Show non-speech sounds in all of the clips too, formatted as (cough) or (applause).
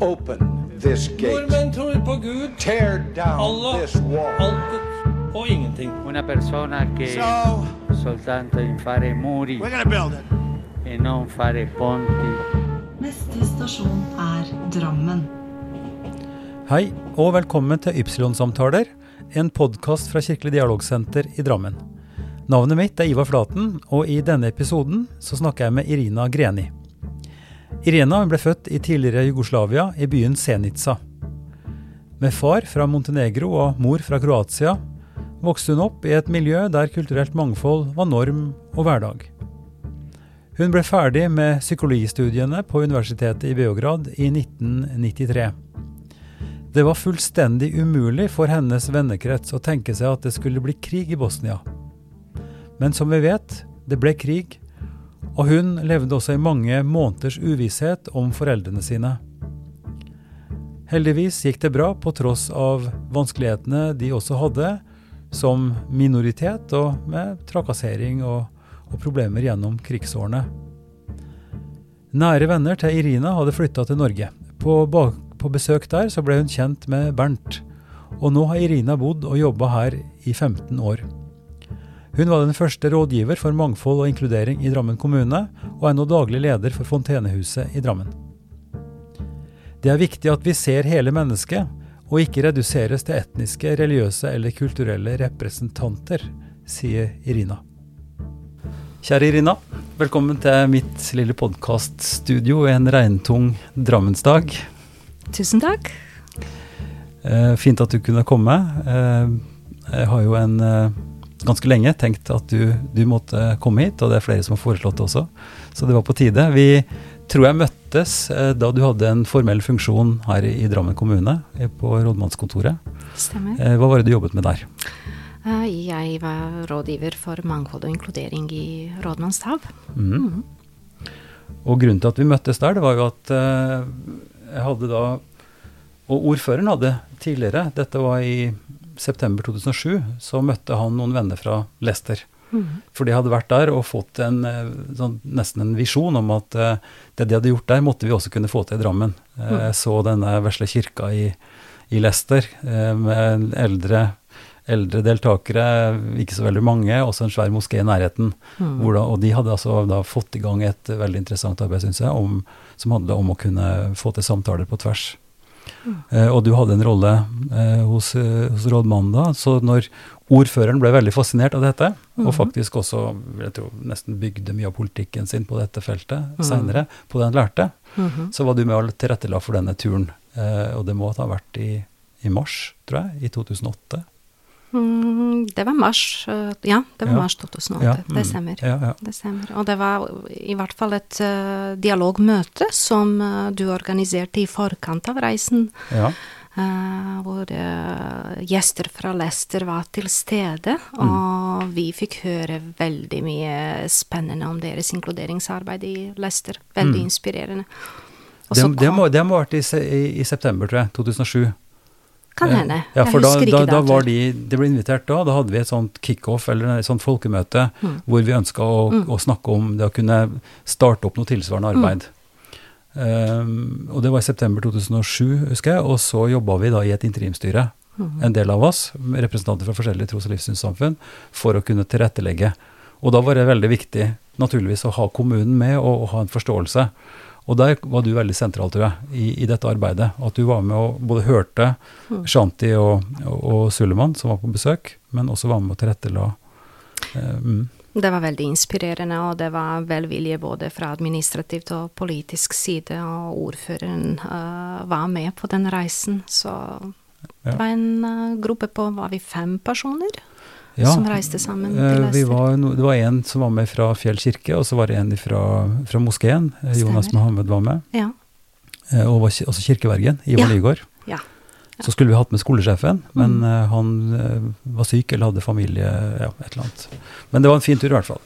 Open this gate. Nordmenn tror på Gud, Tear down Allah, this wall. altet og ingenting. Una persona che So soltanto in fare muri we're gonna build it. e non fare ponti. Neste stasjon er Drammen. Hei, og velkommen til Ypsilon-samtaler, en podkast fra Kirkelig dialogsenter i Drammen. Navnet mitt er Ivar Flaten, og i denne episoden så snakker jeg med Irina Greni. Irina ble født i tidligere Jugoslavia, i byen Senica. Med far fra Montenegro og mor fra Kroatia vokste hun opp i et miljø der kulturelt mangfold var norm og hverdag. Hun ble ferdig med psykologistudiene på universitetet i Beograd i 1993. Det var fullstendig umulig for hennes vennekrets å tenke seg at det skulle bli krig i Bosnia. Men som vi vet, det ble krig, og hun levde også i mange måneders uvisshet om foreldrene sine. Heldigvis gikk det bra på tross av vanskelighetene de også hadde, som minoritet og med trakassering og, og problemer gjennom krigsårene. Nære venner til Irina hadde flytta til Norge. På, bak, på besøk der så ble hun kjent med Bernt, og nå har Irina bodd og jobba her i 15 år. Hun var den første rådgiver for mangfold og inkludering i Drammen kommune, og er nå daglig leder for Fontenehuset i Drammen. Det er viktig at vi ser hele mennesket, og ikke reduseres til etniske, religiøse eller kulturelle representanter, sier Irina. Kjære Irina, velkommen til mitt lille podkaststudio en regntung Drammensdag. Tusen takk. Eh, fint at du kunne komme. Eh, jeg har jo en eh, ganske lenge tenkt at du, du, måtte komme hit, og det er flere som har foreslått det også. Så det var på tide. Vi tror jeg møttes eh, da du hadde en formell funksjon her i, Drammen kommune, eh, på rådmannskontoret. Stemmer. Eh, hva var det du jobbet med der? Jeg var rådgiver for mangfold og inkludering i rådmannsstab. Mm. Mm. Og grunnen til at vi møttes der, det var jo at eh, jeg hadde da Og ordføreren hadde tidligere, dette var i september 2007, så møtte han noen venner fra Leicester. Mm. For de hadde vært der og fått en, eh, sånn, nesten en visjon om at uh, det de hadde gjort der, måtte vi også kunne få til i Drammen. Mm. Uh, så denne vesle kirka i, i Leicester uh, med eldre, eldre deltakere, ikke så veldig mange, også en svær moské i nærheten. Mm. Da, og de hadde altså da fått i gang et veldig interessant arbeid, syns jeg, om, som handla om å kunne få til samtaler på tvers. Eh, og du hadde en rolle eh, hos, eh, hos rådmannen da, så når ordføreren ble veldig fascinert av dette, og faktisk også jeg tror, nesten bygde mye av politikken sin på dette feltet mm. seinere, på det han lærte, Mhm. så var du med og tilrettela for denne turen. Og det må ha vært i, i mars, tror jeg, i 2008. Mm, Det var mars, ja, det var Ja. mars 2008. Ja, Det mm, stemmer. Ja. Det stemmer. Og det var i hvert fall et uh, dialogmøte som uh, du organiserte i forkant av reisen. ja. eh, hvor gjester fra Leicester var til stede, og vi fikk høre veldig mye spennende om deres inkluderingsarbeid i Leicester. Veldig inspirerende. Det, det, må, det må ha vært i, i, i september, tror jeg. 2007. Kan hende. Ja, for da, da, da var de, de ble invitert da. Da hadde vi et sånt kickoff, eller et sånt folkemøte, Mm. hvor vi ønska å, å snakke om det å kunne starte opp noe tilsvarende arbeid. Um, og det var i september 2007, husker jeg, og så jobba vi da i et interimstyre, en del av oss, representanter fra forskjellige tros- og livssynssamfunn, for å kunne tilrettelegge. Og da var det veldig viktig, naturligvis, å ha kommunen med og, og ha en forståelse. Og der var du veldig sentral, tror jeg, i, i dette arbeidet. At du var med og både hørte Shanti og, og, og Suleman, som var på besøk, men også var med og tilrettela. Eh, mm. Det var veldig inspirerende, og det var velvilje både fra administrativt og politisk side, og ordføreren uh, var med på den reisen, så Ja. det var en uh, gruppe på, var vi fem personer, Ja, som reiste sammen eh, til vi Leicester. var no, det var en som var med fra Fjell kirke, og så var det en fra, fra moskeen. eh, Jonas. Mohammed var med. Ja. eh, Og var, også kirkevergen, Ivar Ja. Nygaard. Ja. Så skulle vi hatt med skolesjefen, men Mm. eh, han eh, var syk eller hadde familie, ja, et eller annet. Men det var en fin tur i hvert fall.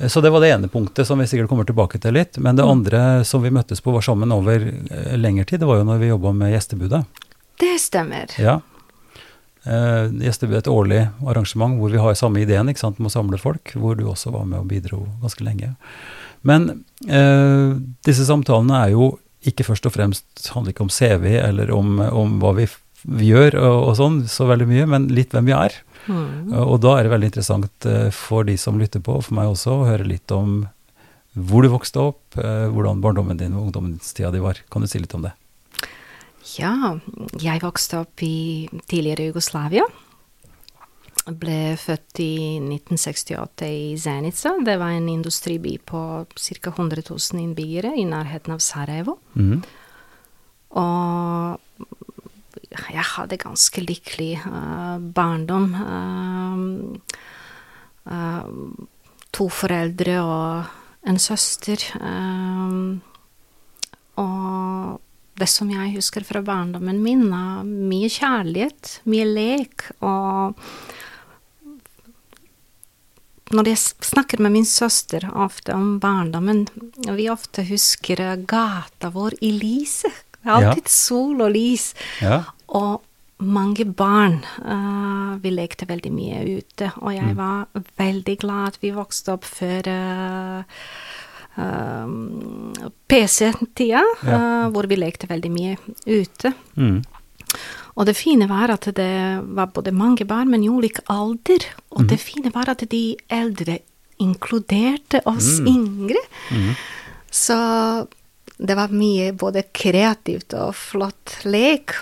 Eh, Så det var det ene punktet som vi sikkert kommer tilbake til litt. Men det Mm. andre som vi møttes på var sammen over eh, lengre tid, det var jo når vi jobba med gjestebudet. Det stemmer. Ja. Eh, er et årlig arrangement hvor vi har samme ideen ikke sant, med å samle folk, hvor du også var med og bidro ganske lenge. Men eh, disse samtalene er jo ikke først og fremst handler ikke om CV eller om, om hva vi, vi gjør og, og sånn, så veldig mye, men litt hvem vi er. Mm. Og da er det veldig interessant eh, for de som lytter på, og for meg også, å høre litt om hvor du vokste opp, eh, hvordan barndommen din og ungdomstida di var. Kan du si litt om det? Ja, jeg vokste opp i tidligere Jugoslavia. Ble født i 1968 i Zenica. Det var en industriby på ca. 100 000 innbyggere i nærheten av Sarajevo. Mhm. Og jeg hadde ganske lykkelig uh, barndom. Uh, uh, to foreldre og en søster. og det som jeg husker fra barndommen min, er mye kjærlighet, mye lek og når jeg snakker med min søster ofte om barndommen, vi ofte husker eh, gata vår i lyset. Det er Ja. Alltid sol og lys. Ja. Og mange barn. Uh, vi lekte veldig mye ute, og jeg Mm. var veldig glad at vi vokste opp før eh, eh, PC-tida, Ja. uh, hvor vi lekte veldig mye ute. Mm. Og det fine var at det var både mange barn, men i ulik alder. Og mm. det fine var at de eldre inkluderte oss Mm. yngre. Mhm. Så det var mye både kreativt og flott lek.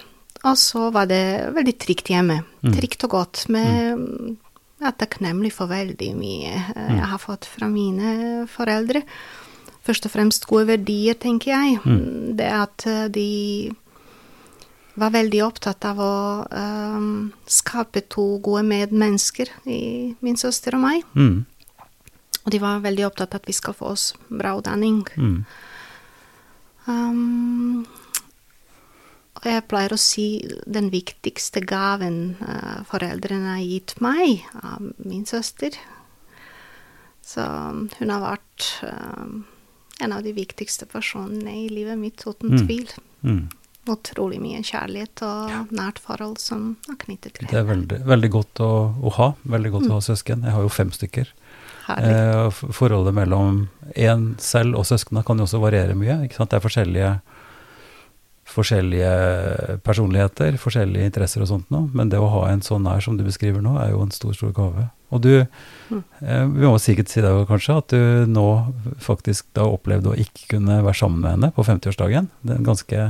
Og så var det veldig trygt hjemme. Mm. Trygt og godt. Med Jeg er takknemlig for veldig mye eh, jeg har fått fra mine foreldre. Først og fremst gode verdier, tenker jeg. Mm. Det at eh, de var veldig opptatt av å um, skape to gode medmennesker i min søster og meg. Mm. Og de var veldig opptatt av at vi skal få oss bra utdanning. Mm. Um, og jeg pleier å si den viktigste gaven uh, foreldrene har gitt meg, av min søster. Så hun har vært um, en av de viktigste personene i livet mitt, uten Mm. tvil. Mm. Utrolig mye kjærlighet og nært forhold som er knyttet til Det er veldig, veldig godt å, å ha. Veldig godt å ha søsken. Jeg har jo fem stykker. Eh, forholdet mellom en selv og søsknene kan jo også variere mye. Det er forskjellige, forskjellige personligheter, forskjellige interesser og sånt noe. Men det å ha en sånn nær som du beskriver nå, er jo en stor, stor gave. Og du, Mm. eh, vi må sikkert si det kanskje, at du nå faktisk da opplevde å ikke kunne være sammen med henne på 50-årsdagen. Det er en ganske,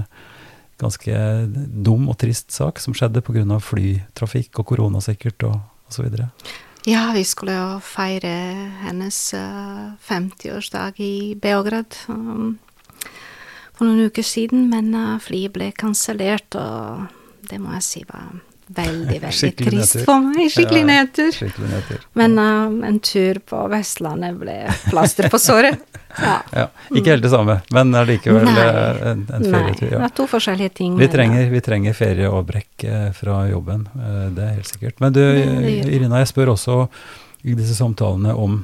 ganske dum og trist sak som skjedde pga. flytrafikk og korona sikkert og, osv. Ja, vi skulle jo feire hennes eh, 50-årsdag i Beograd um, for noen uker siden, men eh, flyet ble kansellert, og det må jeg si var veldig, veldig Skikkelig trist nedtur. for meg. Skikkelig Ja, nedtur. Skikkelig nedtur. Men eh, en tur på Vestlandet ble plaster på såret. Ja. Ja, ikke helt det samme, men allikevel Nei. eh, en, en Nei, ferietur. det er to forskjellige ting. Vi trenger, vi trenger ferie og brekk fra jobben, eh, det er helt sikkert. Men du. Irina, jeg spør også i disse samtalene om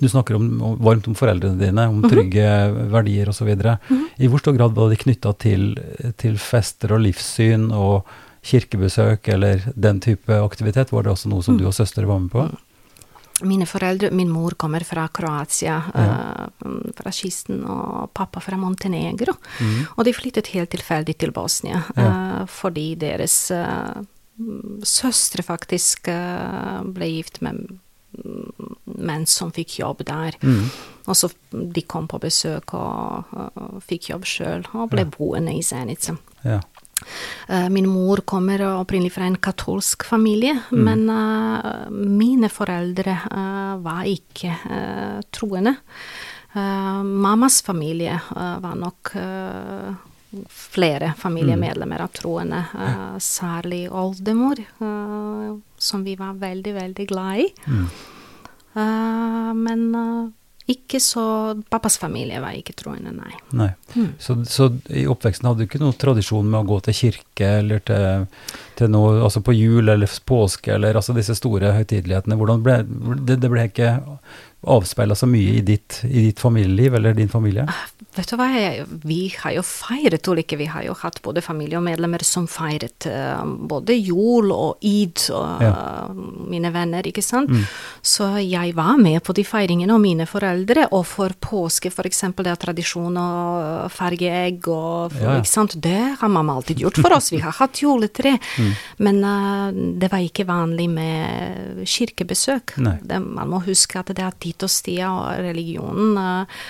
Du snakker om, om, varmt om foreldrene dine, Mhm. om trygge verdier osv. I hvor stor grad var de knytta til, til fester og livssyn og kirkebesøk eller den type aktivitet? Var det også noe som Mm. du og søster var med på? Mine foreldre, min mor kommer fra Kroatia, Ja. uh, fra kysten, og pappa fra Montenegro. Mm. Og de flyttet helt tilfeldig til Bosnia, Ja. uh, fordi deres mm, søstre faktisk ble gift med mm, menn som fikk jobb der. Mm. Og så de kom på besøk og, og fikk jobb sjøl, og ble Ja. boende i Zenica. Ja. Eh, Min mor kommer opprinnelig fra en katolsk familie, Mm. men uh, mine foreldre uh, var ikke uh, troende. Mammas familie var nok flere familiemedlemmer av troende, særlig oldemor, som vi var veldig, veldig glad i. Mm. Men ikke så Pappas familie var ikke troende, nei. Nei. Mm. Så, så i oppveksten hadde du ikke noen tradisjon med å gå til kirke eller til, til noe, altså på jul eller påske eller altså disse store høytidelighetene? Hvordan ble, det, det ble ikke avspeila så mye i ditt, i ditt familieliv eller din familie? Vet du hva, jeg, vi har jo feiret ulike. Vi har jo hatt både familie og medlemmer som feiret eh, både jul og id, og Ja. mine venner, ikke sant. Så jeg var med på de feiringene, og mine foreldre. Og for påske, for eksempel, det er tradisjon å farge egg og Ja. Ikke sant. Det har mamma alltid gjort for oss. Vi har hatt juletre. (laughs) Men uh, det var ikke vanlig med kirkebesøk. Det, man må huske at det er tid og stia, og religionen eh,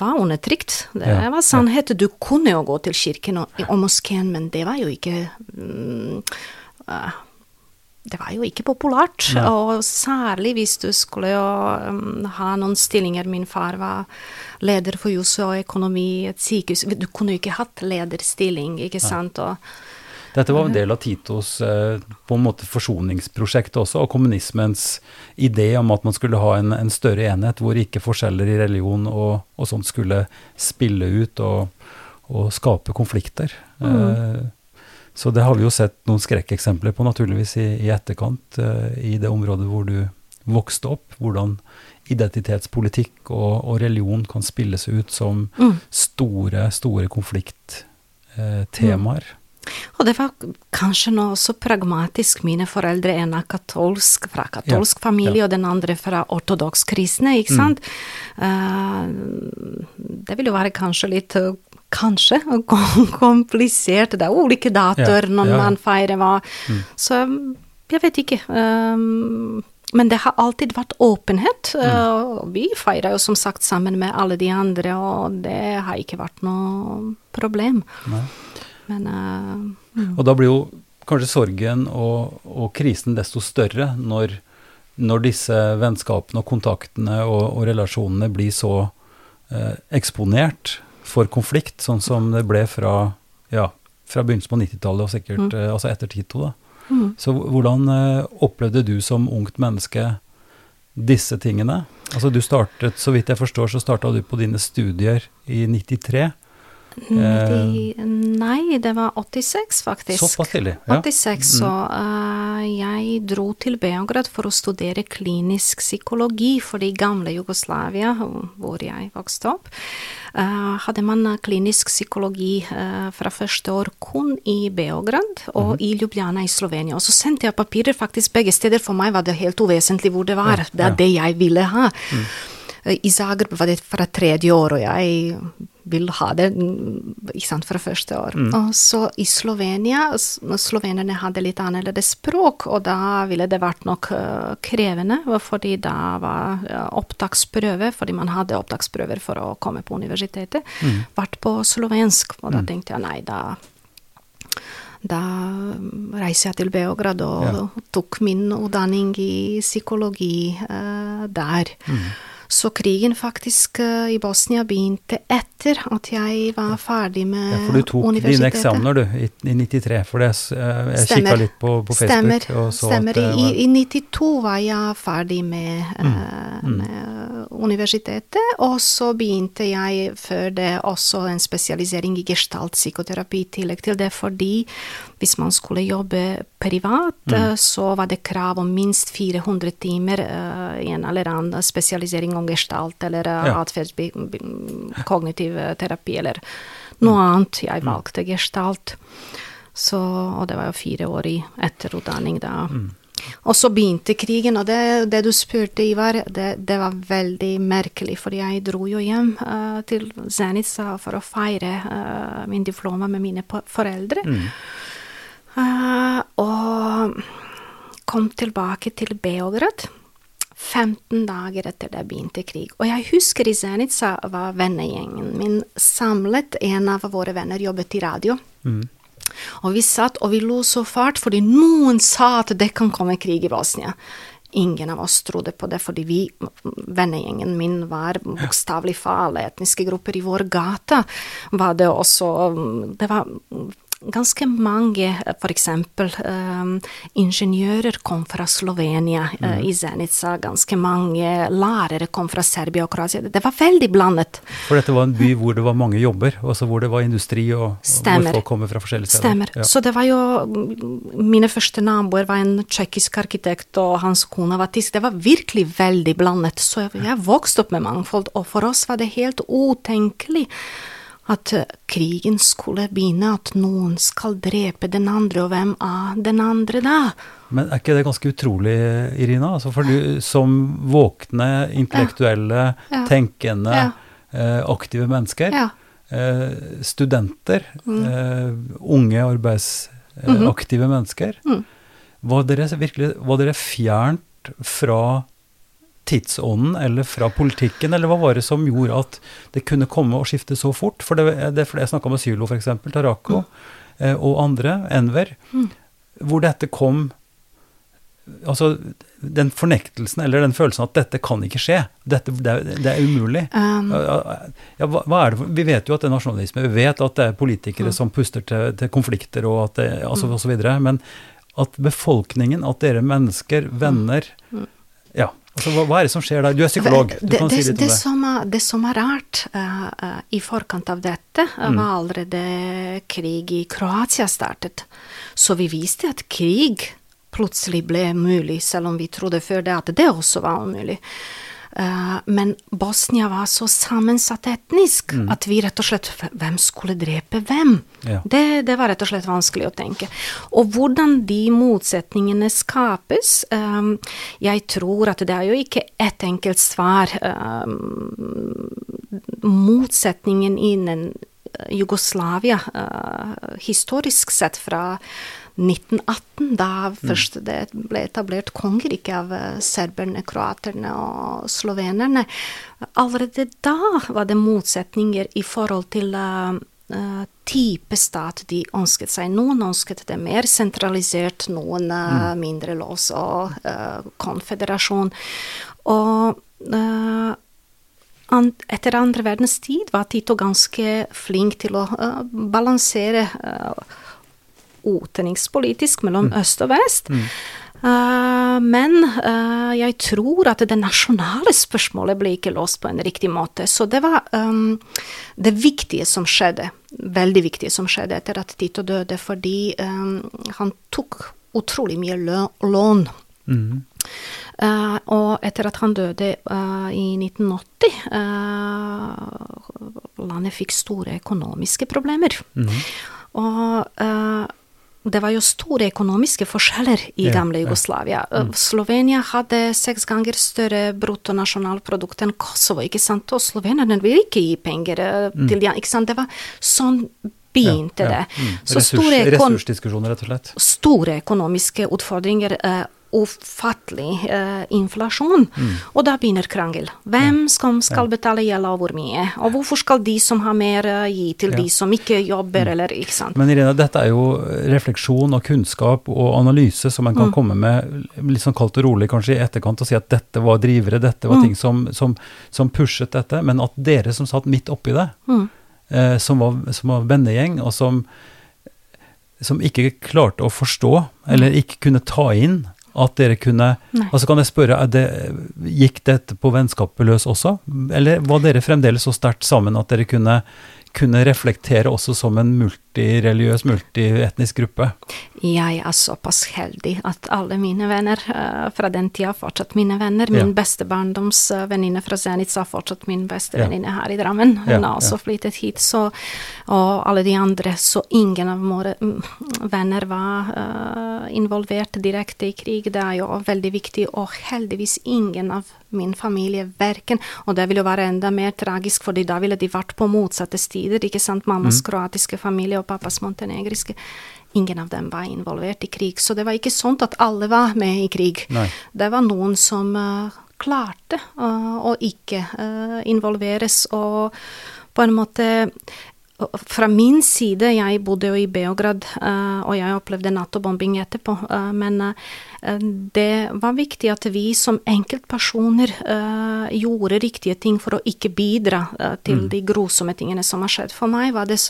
var undertrykt. Det Ja, var sannhet. Du kunne jo gå til kirken og, og moskeen, men det var jo ikke um, uh, det var jo ikke populært, Nei. og særlig hvis du skulle jo um, ha noen stillinger. Min far var leder for jus og økonomi i et sykehus. Du kunne jo ikke hatt lederstilling, ikke sant. Og, Dette var en del av Titos eh, på en måte forsoningsprosjekt også, og kommunismens idé om at man skulle ha en, en større enhet hvor ikke forskjeller i religion og, og sånt skulle spille ut og, og skape konflikter. Mm. så det har vi jo sett noen skrekkeksempler på naturligvis i, i etterkant, eh, i det området hvor du vokste opp. Hvordan identitetspolitikk og, og religion kan spilles ut som Mm. store, store konflikttemaer. Og det var kanskje noe så pragmatisk. Mine foreldre, er katolsk, fra katolsk familie, ja. og den andre fra ortodoks kristne, ikke sant. Eh, det ville være kanskje litt eh, Kanskje (laughs) komplisert. Det er ulike datoer Ja, når ja, ja. man feirer hva. Så jeg vet ikke. Um, men det har alltid vært åpenhet. uh, og vi feirer jo som sagt sammen med alle de andre, og det har ikke vært noe problem. Nei. Men uh, Og da blir jo kanskje sorgen og, og krisen desto større når, når disse vennskapene og kontaktene og, og relasjonene blir så eh, eksponert for konflikt, sånn som det ble fra, ja, fra begynnelsen på 90-tallet og sikkert eh, altså etter Tito. da. mm. Så hvordan opplevde du som ungt menneske disse tingene? Altså du startet, Så vidt jeg forstår, så starta du på dine studier i 93. de, Nei, det var 86, faktisk. Såpass tidlig? Ja. 86, så uh, jeg dro til Beograd for å studere klinisk psykologi, for i gamle Jugoslavia, hvor jeg vokste opp, uh, hadde man klinisk psykologi uh, fra første år kun i Beograd og i Ljubljana i Slovenia. Og så sendte jeg papirer faktisk begge steder. For meg var det helt uvesentlig hvor det var. Ja, Det er det jeg ville ha. Mm. I Zagreb var det fra tredje år, og jeg vil ha det mm, sant, fra første år. Og så i Slovenia, slovenerne hadde litt annerledes språk, og da ville det vært nok eh, krevende, fordi da var opptaksprøve, fordi man hadde opptaksprøver for å komme på universitetet, vært på slovensk, og da tenkte jeg nei, da da reiser jeg til Beograd og Ja. tok min utdanning i psykologi uh, der. Så krigen faktisk eh, i Bosnia begynte etter at jeg var ferdig med Ja, for du tok dine eksamener du, i, i 93, for det, eh, jeg kikka litt på, på Facebook Stemmer. og så Stemmer. at I, I 92 var jeg ferdig med, eh, med universitetet, og så begynte jeg før det også en spesialisering i gestalt psykoterapi i tillegg til det, fordi hvis man skulle jobbe privat, mm. så var det krav om minst 400 timer uh, i en eller annen spesialisering om gestalt eller uh, Ja. eh, terapi eller noe annet. Jeg valgte gestalt. Så, og det var jo fire år i etterutdanning da. Og så begynte krigen, og det, det du spurte, Ivar, det, det var veldig merkelig, for jeg dro jo hjem uh, til Zenica for å feire uh, min diploma med mine foreldre. Eh, og kom tilbake til Beograd 15 dager etter det begynte krig. Og jeg husker i Zenica var vennegjengen min samlet. En av våre venner jobbet i radio. Og vi satt og vi lo så fælt fordi noen sa at det kan komme krig i Bosnia. Ingen av oss trodde på det, fordi vi, vennegjengen min, var bokstavelig for alle etniske grupper i vår gate. Var det også Det var ganske mange, f.eks. Um, ingeniører kom fra Slovenia uh, i Zenica. Ganske mange lærere kom fra Serbia og Kroatia. Det var veldig blandet. For dette var en by hvor det var mange jobber, altså hvor det var industri og Stemmer. hvor folk kommer fra forskjellige steder. Stemmer. Ja. Så det var jo Mine første naboer var en tsjekkisk arkitekt, og hans kone var tysk. Det var virkelig veldig blandet. Så jeg, jeg vokste opp med mangfold, og for oss var det helt utenkelig at eh, krigen skulle begynne, at noen skal drepe den andre, og hvem er den andre da? Men er ikke det ganske utrolig, Irina? Altså for du som våkne, intellektuelle, Ja. tenkende, Ja. eh, aktive mennesker, Ja. eh, studenter, Mm. unge arbeidsaktive mennesker, Mhm. var dere virkelig var dere fjernt fra tidsånden eller fra politikken, eller hva var det som gjorde at det kunne komme og skifte så fort? For det, det jeg snakka med Sylo, f.eks., Tarako, mm. og andre, Enver, Mm. hvor dette kom Altså den fornektelsen eller den følelsen at dette kan ikke skje. Dette, det, det er umulig. Um, Ja, hva, hva er vi vet jo at det er nasjonalisme, vi vet at det er politikere Mm. som puster til, til konflikter og at det, altså, og så videre, men at befolkningen, at dere mennesker, venner Mm. Altså hva, hva er det som skjer der? Du er psykolog, du det, kan det, si det, som er, det som er rart eh, i forkant av dette, eh, Mm. var allerede krig i Kroatia startet. Så vi visste at krig plutselig ble mulig, selv om vi trodde før det at det også var umulig. Eh, men Bosnia var så sammensatt etnisk Mm. at vi rett og slett Hvem skulle drepe hvem? Ja. Det, det var rett og slett vanskelig å tenke. Og hvordan de motsetningene skapes um, Jeg tror at det er jo ikke ett enkelt svar. Um, motsetningen innen Jugoslavia, uh, historisk sett fra 1918, da først det ble etablert kongerike av eh, serberne, kroaterne og slovenerne. Allerede da var det motsetninger i forhold til eh, type stat de ønsket seg. Noen ønsket det mer sentralisert, noen uh, mindre lås og uh, konfederasjon. Og etter andre verdenstid var Tito ganske flink til å balansere uh, utenrikspolitisk mellom øst og vest. Eh, men uh, jeg tror at det nasjonale spørsmålet ble ikke låst på en riktig måte. Så det var um, det viktige som skjedde, veldig viktige som skjedde etter at Tito døde, fordi um, han tok utrolig mye lø lån. Mm. Uh, og etter at han døde i 1980, eh, landet fikk store økonomiske problemer. Mm. Og det var jo store økonomiske forskjeller i Ja, gamle ja. Jugoslavia. Eh, Slovenia hadde seks ganger større bruttonasjonalprodukt enn Kosovo, ikke sant? Og slovenerne ville ikke gi penger mm. til de ikke sant? Det var sånn begynte Ja, ja. det. Mm. Så Ressurs, ressursdiskusjoner, rett og slett. store økonomiske utfordringer, eh, ufattelig uh, inflasjon. Mm. Og da begynner krangel. Hvem som skal betale gjelda, og hvor mye? Og hvorfor skal de som har mer, uh, gi til Ja. de som ikke jobber, eller ikke sant. Men Irene, dette er jo refleksjon og kunnskap og analyse som en kan komme med litt sånn kaldt og rolig kanskje i etterkant og si at dette var drivere, dette var ting som, som, som pushet dette, men at dere som satt midt oppi det, Mm. eh, som, var, som var vennegjeng, og som, som ikke klarte å forstå, eller ikke kunne ta inn at dere kunne Nei. Altså Kan jeg spørre, det, gikk dette på vennskapet løs også? Eller var dere fremdeles så sterkt sammen at dere kunne, kunne reflektere også som en multireligiøs, multietnisk gruppe? Jeg er såpass heldig at alle mine venner eh, fra den tida fortsatt mine venner. Min Ja. beste barndomsvenninne fra Zenit er fortsatt min beste Ja. venninne her i Drammen. Hun Ja, har også flyttet hit, så, og alle de andre. Så ingen av våre mm, venner var uh, involvert direkte i krig. Det er jo veldig viktig, og heldigvis ingen av min familie verken. Og det ville jo være enda mer tragisk, fordi da ville de vært på motsatte stider. ikke sant? Mammas Mm. kroatiske familie og pappas montenegriske. Ingen av dem var involvert i krig, så det var ikke sånn at alle var med i krig. Nei. Det var noen som uh, klarte uh, å ikke uh, involveres, og på en måte fra min side, jeg bodde jo i Beograd, og jeg opplevde Nato-bombing etterpå, men det var viktig at vi som enkeltpersoner gjorde riktige ting for å ikke bidra til de grusomme tingene som har skjedd. For meg var det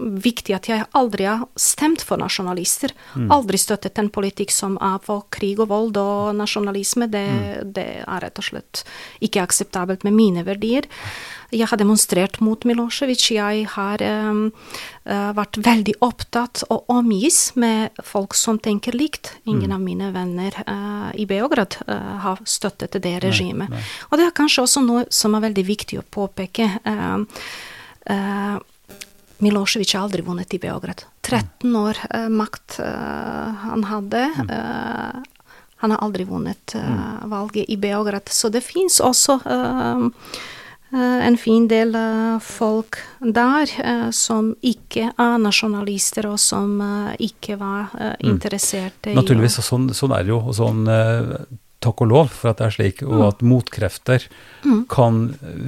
viktig at jeg aldri har stemt for nasjonalister. Aldri støttet en politikk som er for krig og vold og nasjonalisme. Det, det er rett og slett ikke akseptabelt med mine verdier. Jeg har demonstrert mot Milosevic. Jeg har um, vært veldig opptatt og omgis med folk som tenker likt. Ingen av mine venner uh, i Beograd uh, har støttet det regimet. Og det er kanskje også noe som er veldig viktig å påpeke. Uh, Milosevic har aldri vunnet i Beograd. 13 år uh, makt uh, han hadde. Uh, han har aldri vunnet valget i Beograd. Så det fins også en fin del folk der som ikke er nasjonalister, og som ikke var interessert i Naturligvis, og sånn, sånn er det jo. og sånn takk og lov for at det er slik, og at motkrefter kan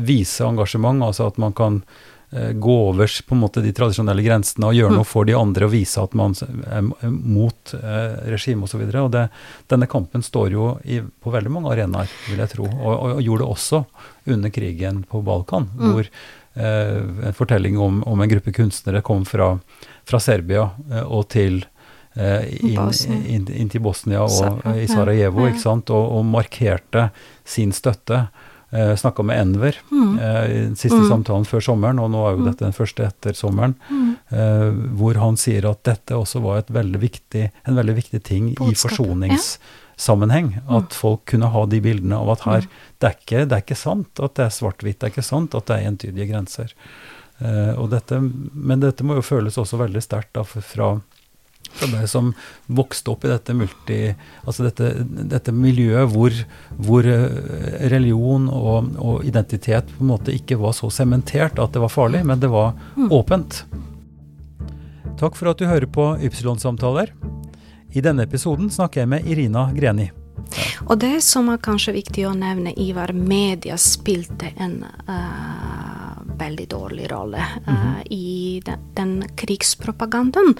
vise engasjement, altså at man kan eh, gå over på en måte de tradisjonelle grensene og gjøre noe for de andre og vise at man er mot eh, regimet osv. Denne kampen står jo i, på veldig mange arenaer, vil jeg tro, og, og, og gjorde det også under krigen på Balkan, hvor eh, en fortelling om, om en gruppe kunstnere kom fra, fra Serbia eh, og til eh, inn, inn, inn til Bosnia og eh, i Sarajevo, ja. ikke sant, og, og markerte sin støtte. Eh, Snakka med Enver eh, i den siste samtalen før sommeren, og nå er jo dette den første etter sommeren, eh, hvor han sier at dette også var et veldig viktig, en veldig viktig ting i forsoningssammenheng. forsoningssammenheng. At folk kunne ha de bildene av at her det, er ikke, det er ikke sant at det er svart-hvitt, det er ikke sant at det er entydige grenser. Eh, og dette, men dette må jo føles også veldig sterkt fra fra deg som vokste opp i dette multi... Altså dette, dette miljøet hvor, hvor eh, religion og, og identitet på en måte ikke var så sementert at det var farlig, men det var åpent. Takk for at du hører på Ypsilon-samtaler. I denne episoden snakker jeg med Irina Greni. Og det som er kanskje viktig å nevne, Ivar, media spilte en eh, veldig dårlig rolle eh, i den, den krigspropagandaen.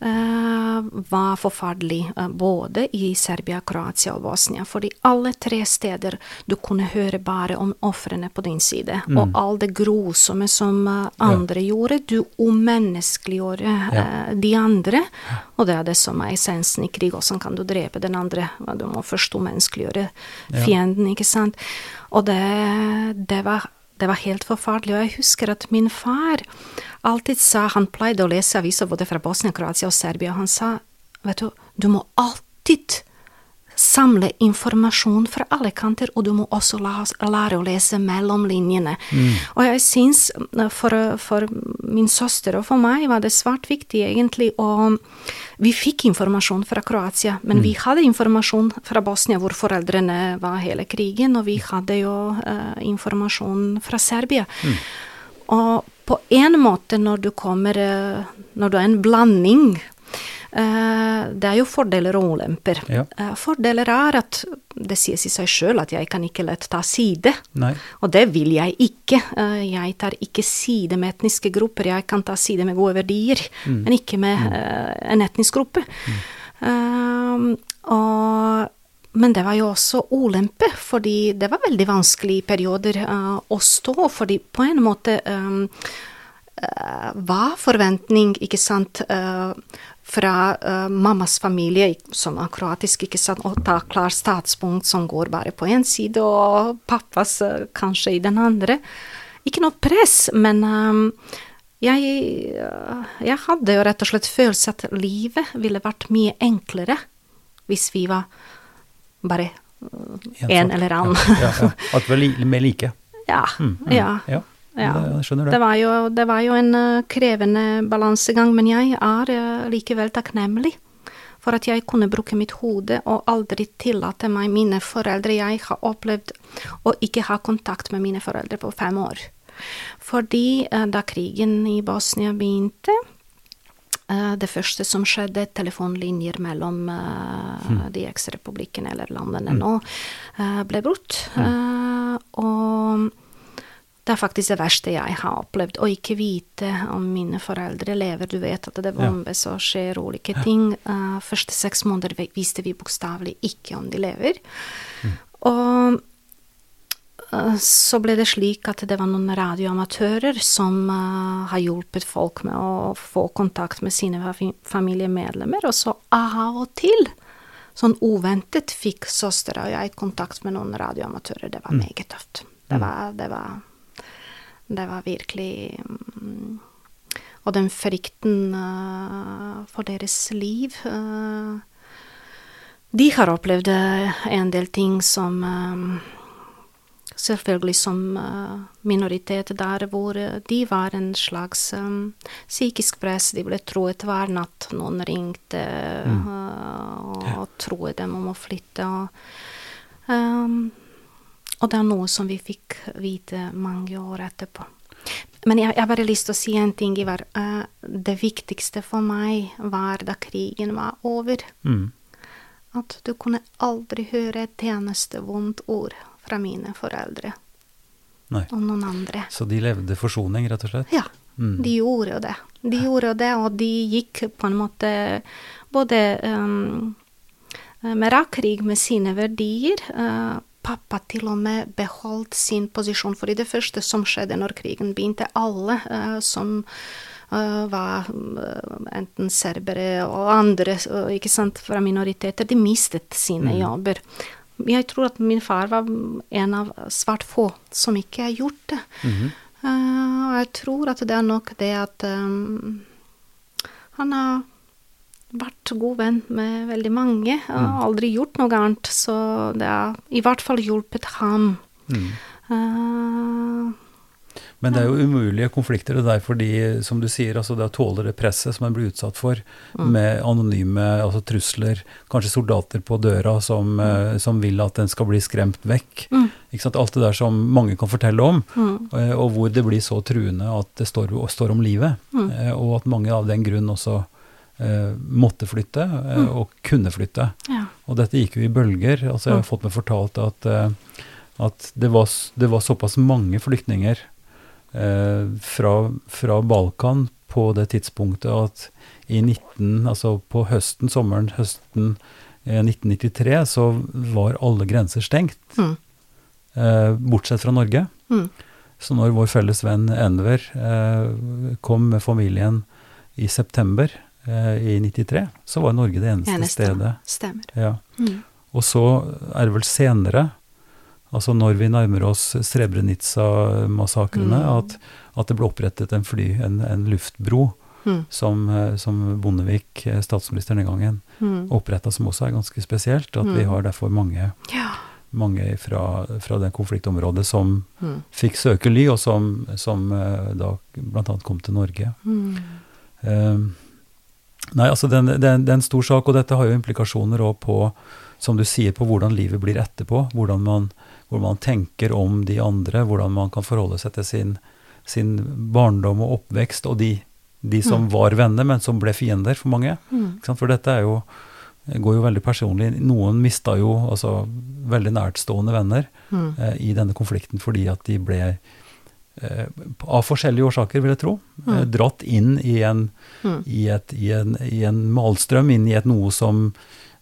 eh, var forferdelig eh, både i Serbia, Kroatia og Bosnia. Fordi alle tre steder du kunne høre bare om ofrene på din side, og all det grusomme som andre gjorde. Du umenneskeliggjorde eh, de andre, og det er det som er essensen i krig. Hvordan kan du drepe den andre? Du må først umenneskeliggjøre fienden, ikke sant? Og det, det var det var helt forferdelig. Og jeg husker at min far alltid sa Han pleide å lese aviser både fra Bosnia, Kroatia og Serbia. og Han sa vet du, du må alltid samle informasjon fra alle kanter, og du må også lære å lese mellom linjene. Og jeg syns for, for min søster og for meg var det svært viktig egentlig å Vi fikk informasjon fra Kroatia, men vi hadde informasjon fra Bosnia, hvor foreldrene var hele krigen, og vi hadde jo eh, informasjon fra Serbia. Og på en måte, når du kommer eh, Når du er en blanding eh, Det er jo fordeler og ulemper. Ja. Eh, Fordeler er at det sies i seg sjøl at jeg kan ikke lett ta side. Nei. Og det vil jeg ikke. Eh, Jeg tar ikke side med etniske grupper. Jeg kan ta side med gode verdier, men ikke med eh, en etnisk gruppe. Um, og, men det var jo også ulempe, fordi det var veldig vanskelig i perioder uh, å stå, fordi på en måte um, uh, var forventning, ikke sant, eh, fra uh, mammas familie, som er kroatisk, ikke sant, og ta klar statspunkt som går bare på én side, og pappas uh, kanskje i den andre. Ikke noe press, men um, jeg, jeg hadde jo rett og slett følelse at livet ville vært mye enklere hvis vi var bare En en eller annen. Ja, ja, ja. At vi er mer like. (laughs) Ja. Mm, mm, ja. Ja. Jeg skjønner Det det. var jo, det var jo en eh, krevende balansegang, men jeg er eh, likevel takknemlig for at jeg kunne bruke mitt hode og aldri tillate meg mine foreldre Jeg har opplevd å ikke ha kontakt med mine foreldre på fem år. Fordi eh, da krigen i Bosnia begynte, det første som skjedde, telefonlinjer mellom eh, de eksrepublikkene eller landene nå, eh, ble brutt. Eh, og det er faktisk det verste jeg har opplevd, å ikke vite om mine foreldre lever. Du vet at det bombes og skjer ulike ting. Uh, første seks måneder visste vi bokstavelig ikke om de lever. Og eh, så ble det slik at det var noen radioamatører som uh, har hjulpet folk med å få kontakt med sine familiemedlemmer, og så av og til, sånn uventet, fikk søstera og jeg kontakt med noen radioamatører. Det var meget tøft. Det var, det var, det var virkelig mm, Og den frykten eh, for deres liv eh, De har opplevd eh, en del ting som Selvfølgelig som minoritet der hvor de var en slags psykisk press. De ble troet hver natt. Noen ringte mm. og troet dem om å flytte. Og, ehm, og det er noe som vi fikk vite mange år etterpå. Men jeg jeg bare lyst til å si en ting, Ivar. Eh, det viktigste for meg var da krigen var over. Mm. At du kunne aldri høre et eneste vondt ord fra mine foreldre Nei. Og noen andre. Så de levde forsoning, rett og slett? Ja, Mm. de gjorde jo det. De gjorde det, og de gikk på en måte både um, med rak krig med sine verdier. Uh, pappa til og med beholdt sin posisjon, for det første som skjedde når krigen begynte, alle uh, som uh, var uh, enten serbere og andre ikke sant, fra minoriteter, de mistet sine jobber. Jeg tror at min far var en av svært få som ikke har gjort det. Eh, og jeg tror at det er nok det at um, han har vært god venn med veldig mange. og Mm. aldri gjort noe annet, så det har i hvert fall hjulpet ham. Mm. Uh, Men det er jo umulige konflikter det der, fordi, som du sier, altså det å tåle det presset som en blir utsatt for, med anonyme altså trusler, kanskje soldater på døra som, mm. som vil at en skal bli skremt vekk. Mm. Ikke sant? Alt det der som mange kan fortelle om, mm, eh, og hvor det blir så truende at det står, står om livet. Mm. Eh, Og at mange av den grunn også eh, måtte flytte, eh, og kunne flytte. ja. Og dette gikk jo i bølger. altså Jeg har Mm. fått meg fortalt at, eh, at det, var, det var såpass mange flyktninger eh, fra, fra Balkan på det tidspunktet at i 19, altså på høsten, sommeren høsten eh, 1993, så var alle grenser stengt, Mm. eh, bortsett fra Norge. Mm. Så når vår felles venn Enver eh, kom med familien i september eh, i 93, så var Norge det eneste Eneste. stedet. Stemmer. Ja. Mm. Og så er det vel senere, altså når vi nærmer oss Srebrenica-massakrene, Mm. at, at det ble opprettet en fly, en, en luftbro, Mm. som, eh, som Bondevik, eh, statsministeren den gangen, Mm. oppretta, som også er ganske spesielt. At vi Mm. har derfor mange, Ja. mange fra, fra det konfliktområdet som Mm. fikk søke ly, og som, som eh, da bl.a. kom til Norge. Mm. Eh, nei, altså det, det, det er en stor sak, og dette har jo implikasjoner òg på, som du sier, på hvordan livet blir etterpå. Hvordan man, hvordan man tenker om de andre, hvordan man kan forholde seg til sin, sin barndom og oppvekst, og de, de som Mm. var venner, men som ble fiender for mange. Mm. For dette er jo, går jo veldig personlig. Noen mista jo altså, veldig nærtstående venner Mm. eh, i denne konflikten fordi at de ble eh, av forskjellige årsaker, vil jeg tro, eh, Mm. dratt inn i en, Mm. i, et, i, en, i en malstrøm, inn i et noe som,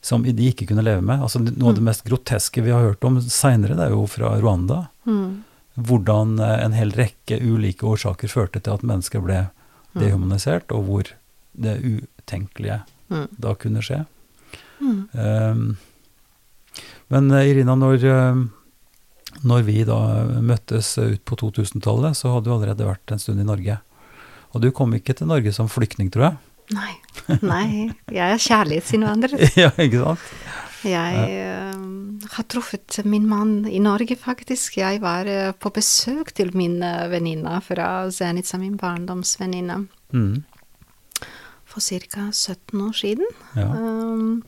som de ikke kunne leve med. Altså, noe av det Mm. mest groteske vi har hørt om seinere, det er jo fra Rwanda. Mm. Hvordan eh, en hel rekke ulike årsaker førte til at mennesker ble Mm. dehumanisert, og hvor det utenkelige Mm. da kunne skje. Um, men eh, Irina, når, eh, når vi da møttes ut på 2000-tallet, så hadde du allerede vært en stund i Norge. Og du kom ikke til Norge som flyktning, tror jeg? Nei. Nei, jeg er kjærlighetsinnvandrer. (laughs) ja, ikke sant? Jeg uh, har truffet min mann i Norge, faktisk. Jeg var uh, på besøk til min uh, venninne fra Zenica, min barndomsvenninne, Mm, for ca. 17 år siden. ja. Um,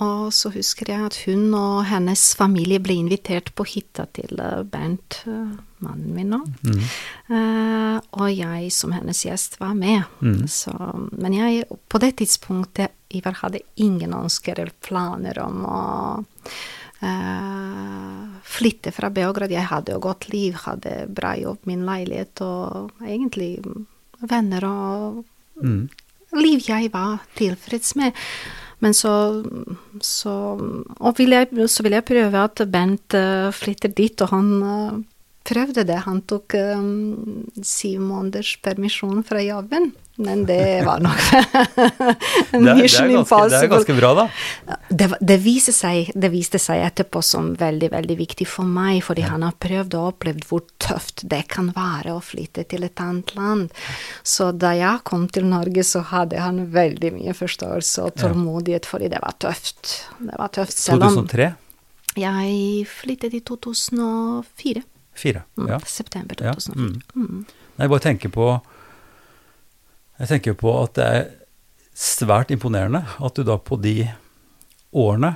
og så husker jeg at hun og hennes familie ble invitert på hytta til eh, Bernt, eh, mannen min nå. Mm, Uh, og jeg som hennes gjest var med. Mm. Så, men jeg på det tidspunktet Ivar hadde ingen ønsker eller planer om å uh, flytte fra Beograd. Jeg hadde jo godt liv, hadde bra jobb, min leilighet og egentlig venner og mm, liv jeg var tilfreds med. Men så, så Og vil jeg, så vil jeg prøve at Bent eh, flytter dit, og han eh, prøvde det. Han tok um, syv måneders permisjon fra jobben. Men det var nok (laughs) en Det det, ganske, det er ganske bra, da. Det, det, viste seg, det viste seg etterpå som veldig veldig viktig for meg, fordi han har prøvd og opplevd hvor tøft det kan være å flytte til et annet land. Så da jeg kom til Norge, så hadde han veldig mye forståelse og tålmodighet, fordi det var tøft. Det var tøft, selv om 2003? jeg flyttet i 2004. Fire. Mm, Ja. September Ja, 2004. Mm. Nei, Jeg bare tenker på Jeg tenker på at det er svært imponerende at du da på de årene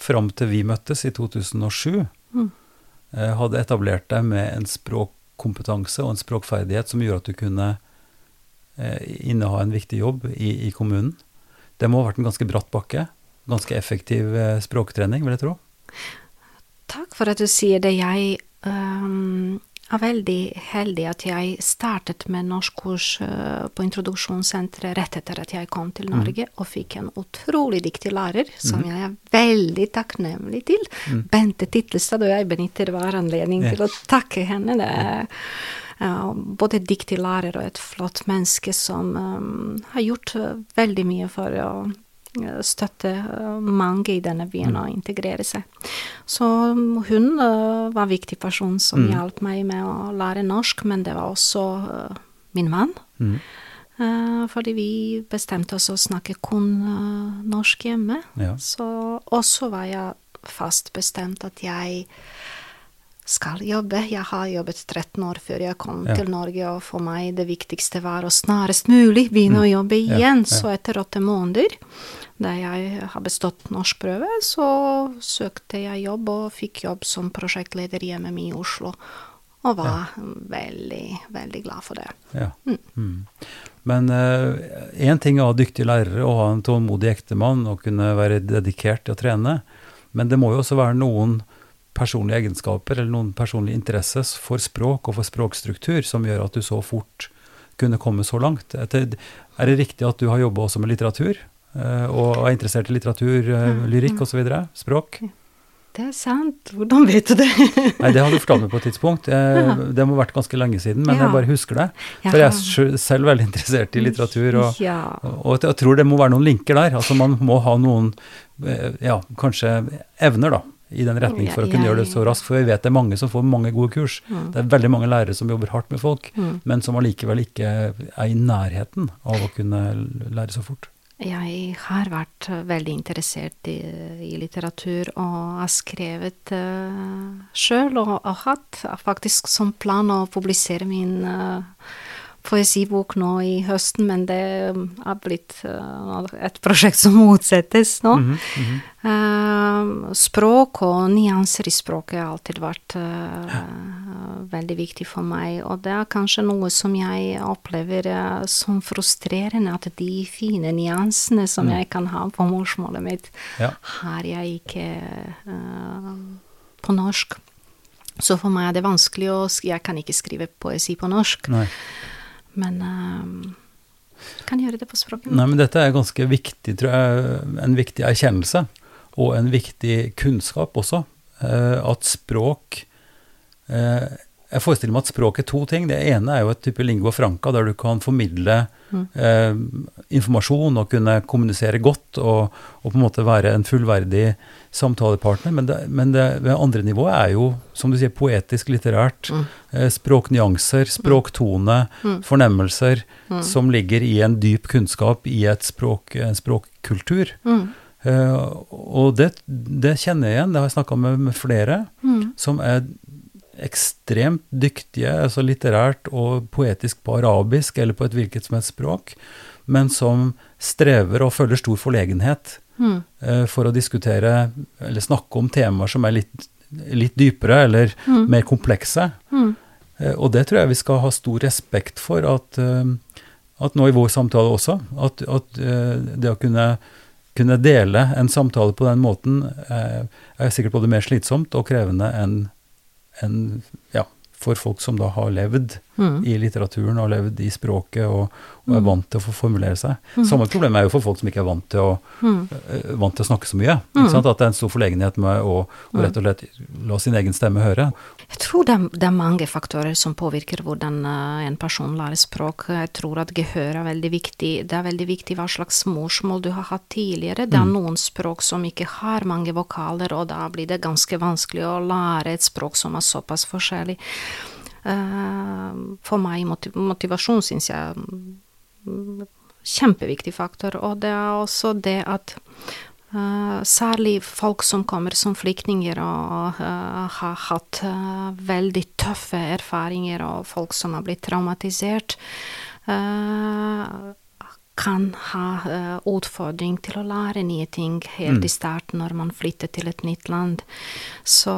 fram til vi møttes i 2007, Mm. eh, hadde etablert deg med en språkkompetanse og en språkferdighet som gjorde at du kunne eh, inneha en viktig jobb i, i kommunen. Det må ha vært en ganske bratt bakke. Ganske effektiv eh, språktrening, vil jeg tro. Takk for at du sier det. Jeg øhm, er veldig heldig at jeg startet med norskkurs øh, på introduksjonssenteret rett etter at jeg kom til Norge, og fikk en utrolig dyktig lærer som jeg er veldig takknemlig til. Bente Tittelstad, og jeg benytter hver anledning yes. til å takke henne. Det er både dyktig lærer og et flott menneske som um, har gjort øh, veldig mye for å støtte øh, mange i denne byen og integrere seg. Så hun uh, var en viktig person som hjalp meg med å lære norsk, men det var også uh, min mann. Mm. Uh, fordi vi bestemte oss å snakke kun norsk hjemme. Ja. Så også var jeg fast bestemt at jeg skal jobbe. Jeg har jobbet 13 år før jeg kom Ja. til Norge, og for meg det viktigste var å snarest mulig begynne å jobbe igjen. Ja, ja. Så etter åtte måneder, da jeg har bestått norskprøve, så søkte jeg jobb og fikk jobb som prosjektleder hjemme i Oslo. Og var veldig, veldig glad for det. Ja. Mm. Men én ting er å ha dyktige lærere og ha en tålmodig ektemann og kunne være dedikert til å trene, men det må jo også være noen personlige egenskaper eller noen personlig interesse for språk og for språkstruktur som gjør at du så fort kunne komme så langt. Er det riktig at du har jobba også med litteratur? eh, Og er interessert i litteratur, eh, lyrikk osv.? Språk? Det er sant. Hvordan vet du det? Nei, det har du fortalt meg på et tidspunkt. Eh, Det må ha vært ganske lenge siden, men Ja. jeg bare husker det. For jeg er selv veldig interessert i litteratur. og Ja. Og jeg tror det må være noen linker der. Altså man må ha noen, ja, kanskje evner da, i den retning for å kunne gjøre det så raskt. For vi vet det er mange som får mange gode kurs. Mm. Det er veldig mange lærere som jobber hardt med folk, Mm. men som allikevel ikke er i nærheten av å kunne lære så fort. Jeg har vært eh, veldig interessert i, i litteratur og har skrevet uh, sjøl og, og hatt faktisk som plan å publisere min eh, poesibok nå i høsten, men det er blitt eh, et prosjekt som utsettes nå. Mhm, mhm. Eh, språk og nyanser i språket har alltid vært ja. veldig viktig for meg, og det er kanskje noe som jeg opplever eh, som frustrerende, at de fine nyansene som jeg kan ha på morsmålet mitt, Ja. har jeg ikke på norsk. Så for meg er det vanskelig å Jeg kan ikke skrive poesi på norsk, Nei. Men eh, kan gjøre det på språket. Nei, men dette er ganske viktig, tror jeg, en viktig erkjennelse, og en viktig kunnskap også, eh, at språk eh, Jeg forestiller meg at språk er to ting. Det ene er jo et type lingua franca, der du kan formidle eh, informasjon og kunne kommunisere godt, og, og på en måte være en fullverdig samtalepartner. Men det, men det det andre nivået er jo, som du sier, poetisk, litterært. Eh, språknyanser, språktone, fornemmelser som ligger i en dyp kunnskap i et språk, en språkkultur. Mm. Eh, og det, det kjenner jeg igjen, det har jeg snakka med, med flere, Mm. som er ekstremt dyktige, altså litterært og poetisk på arabisk eller på et hvilket som helst språk, men som strever og føler stor forlegenhet Mm. eh, for å diskutere eller snakke om temaer som er litt, litt dypere eller mer komplekse. Mm. Eh, Og det tror jeg vi skal ha stor respekt for, at, eh, at nå i vår samtale også, at, at eh, det å kunne, kunne dele en samtale på den måten eh, er sikkert både mer slitsomt og krevende enn enn, ja, for folk som da har levd Mm. i litteraturen og levd i språket og, og er Mm. vant til å få formulere seg. Mm. Samme problem er jo for folk som ikke er vant til å, Mm. uh, vant til å snakke så mye. Mm. Ikke sant? At det er en stor forlegenhet med å, å Mm. rett og slett la sin egen stemme høre. Jeg tror det, det er mange faktorer som påvirker hvordan uh, en person lærer språk. Jeg tror at gehør er veldig viktig. Det er veldig viktig hva slags morsmål du har hatt tidligere. Det er noen språk som ikke har mange vokaler, og da blir det ganske vanskelig å lære et språk som er såpass forskjellig. Eh, for meg, motiv motivasjon syns jeg mm, kjempeviktig faktor. Og det er også det at eh, særlig folk som kommer som flyktninger og eh, har hatt eh, veldig tøffe erfaringer, og folk som har blitt traumatisert, eh, kan ha uh, utfordring til å lære nye ting helt Mm. i starten når man flytter til et nytt land. Så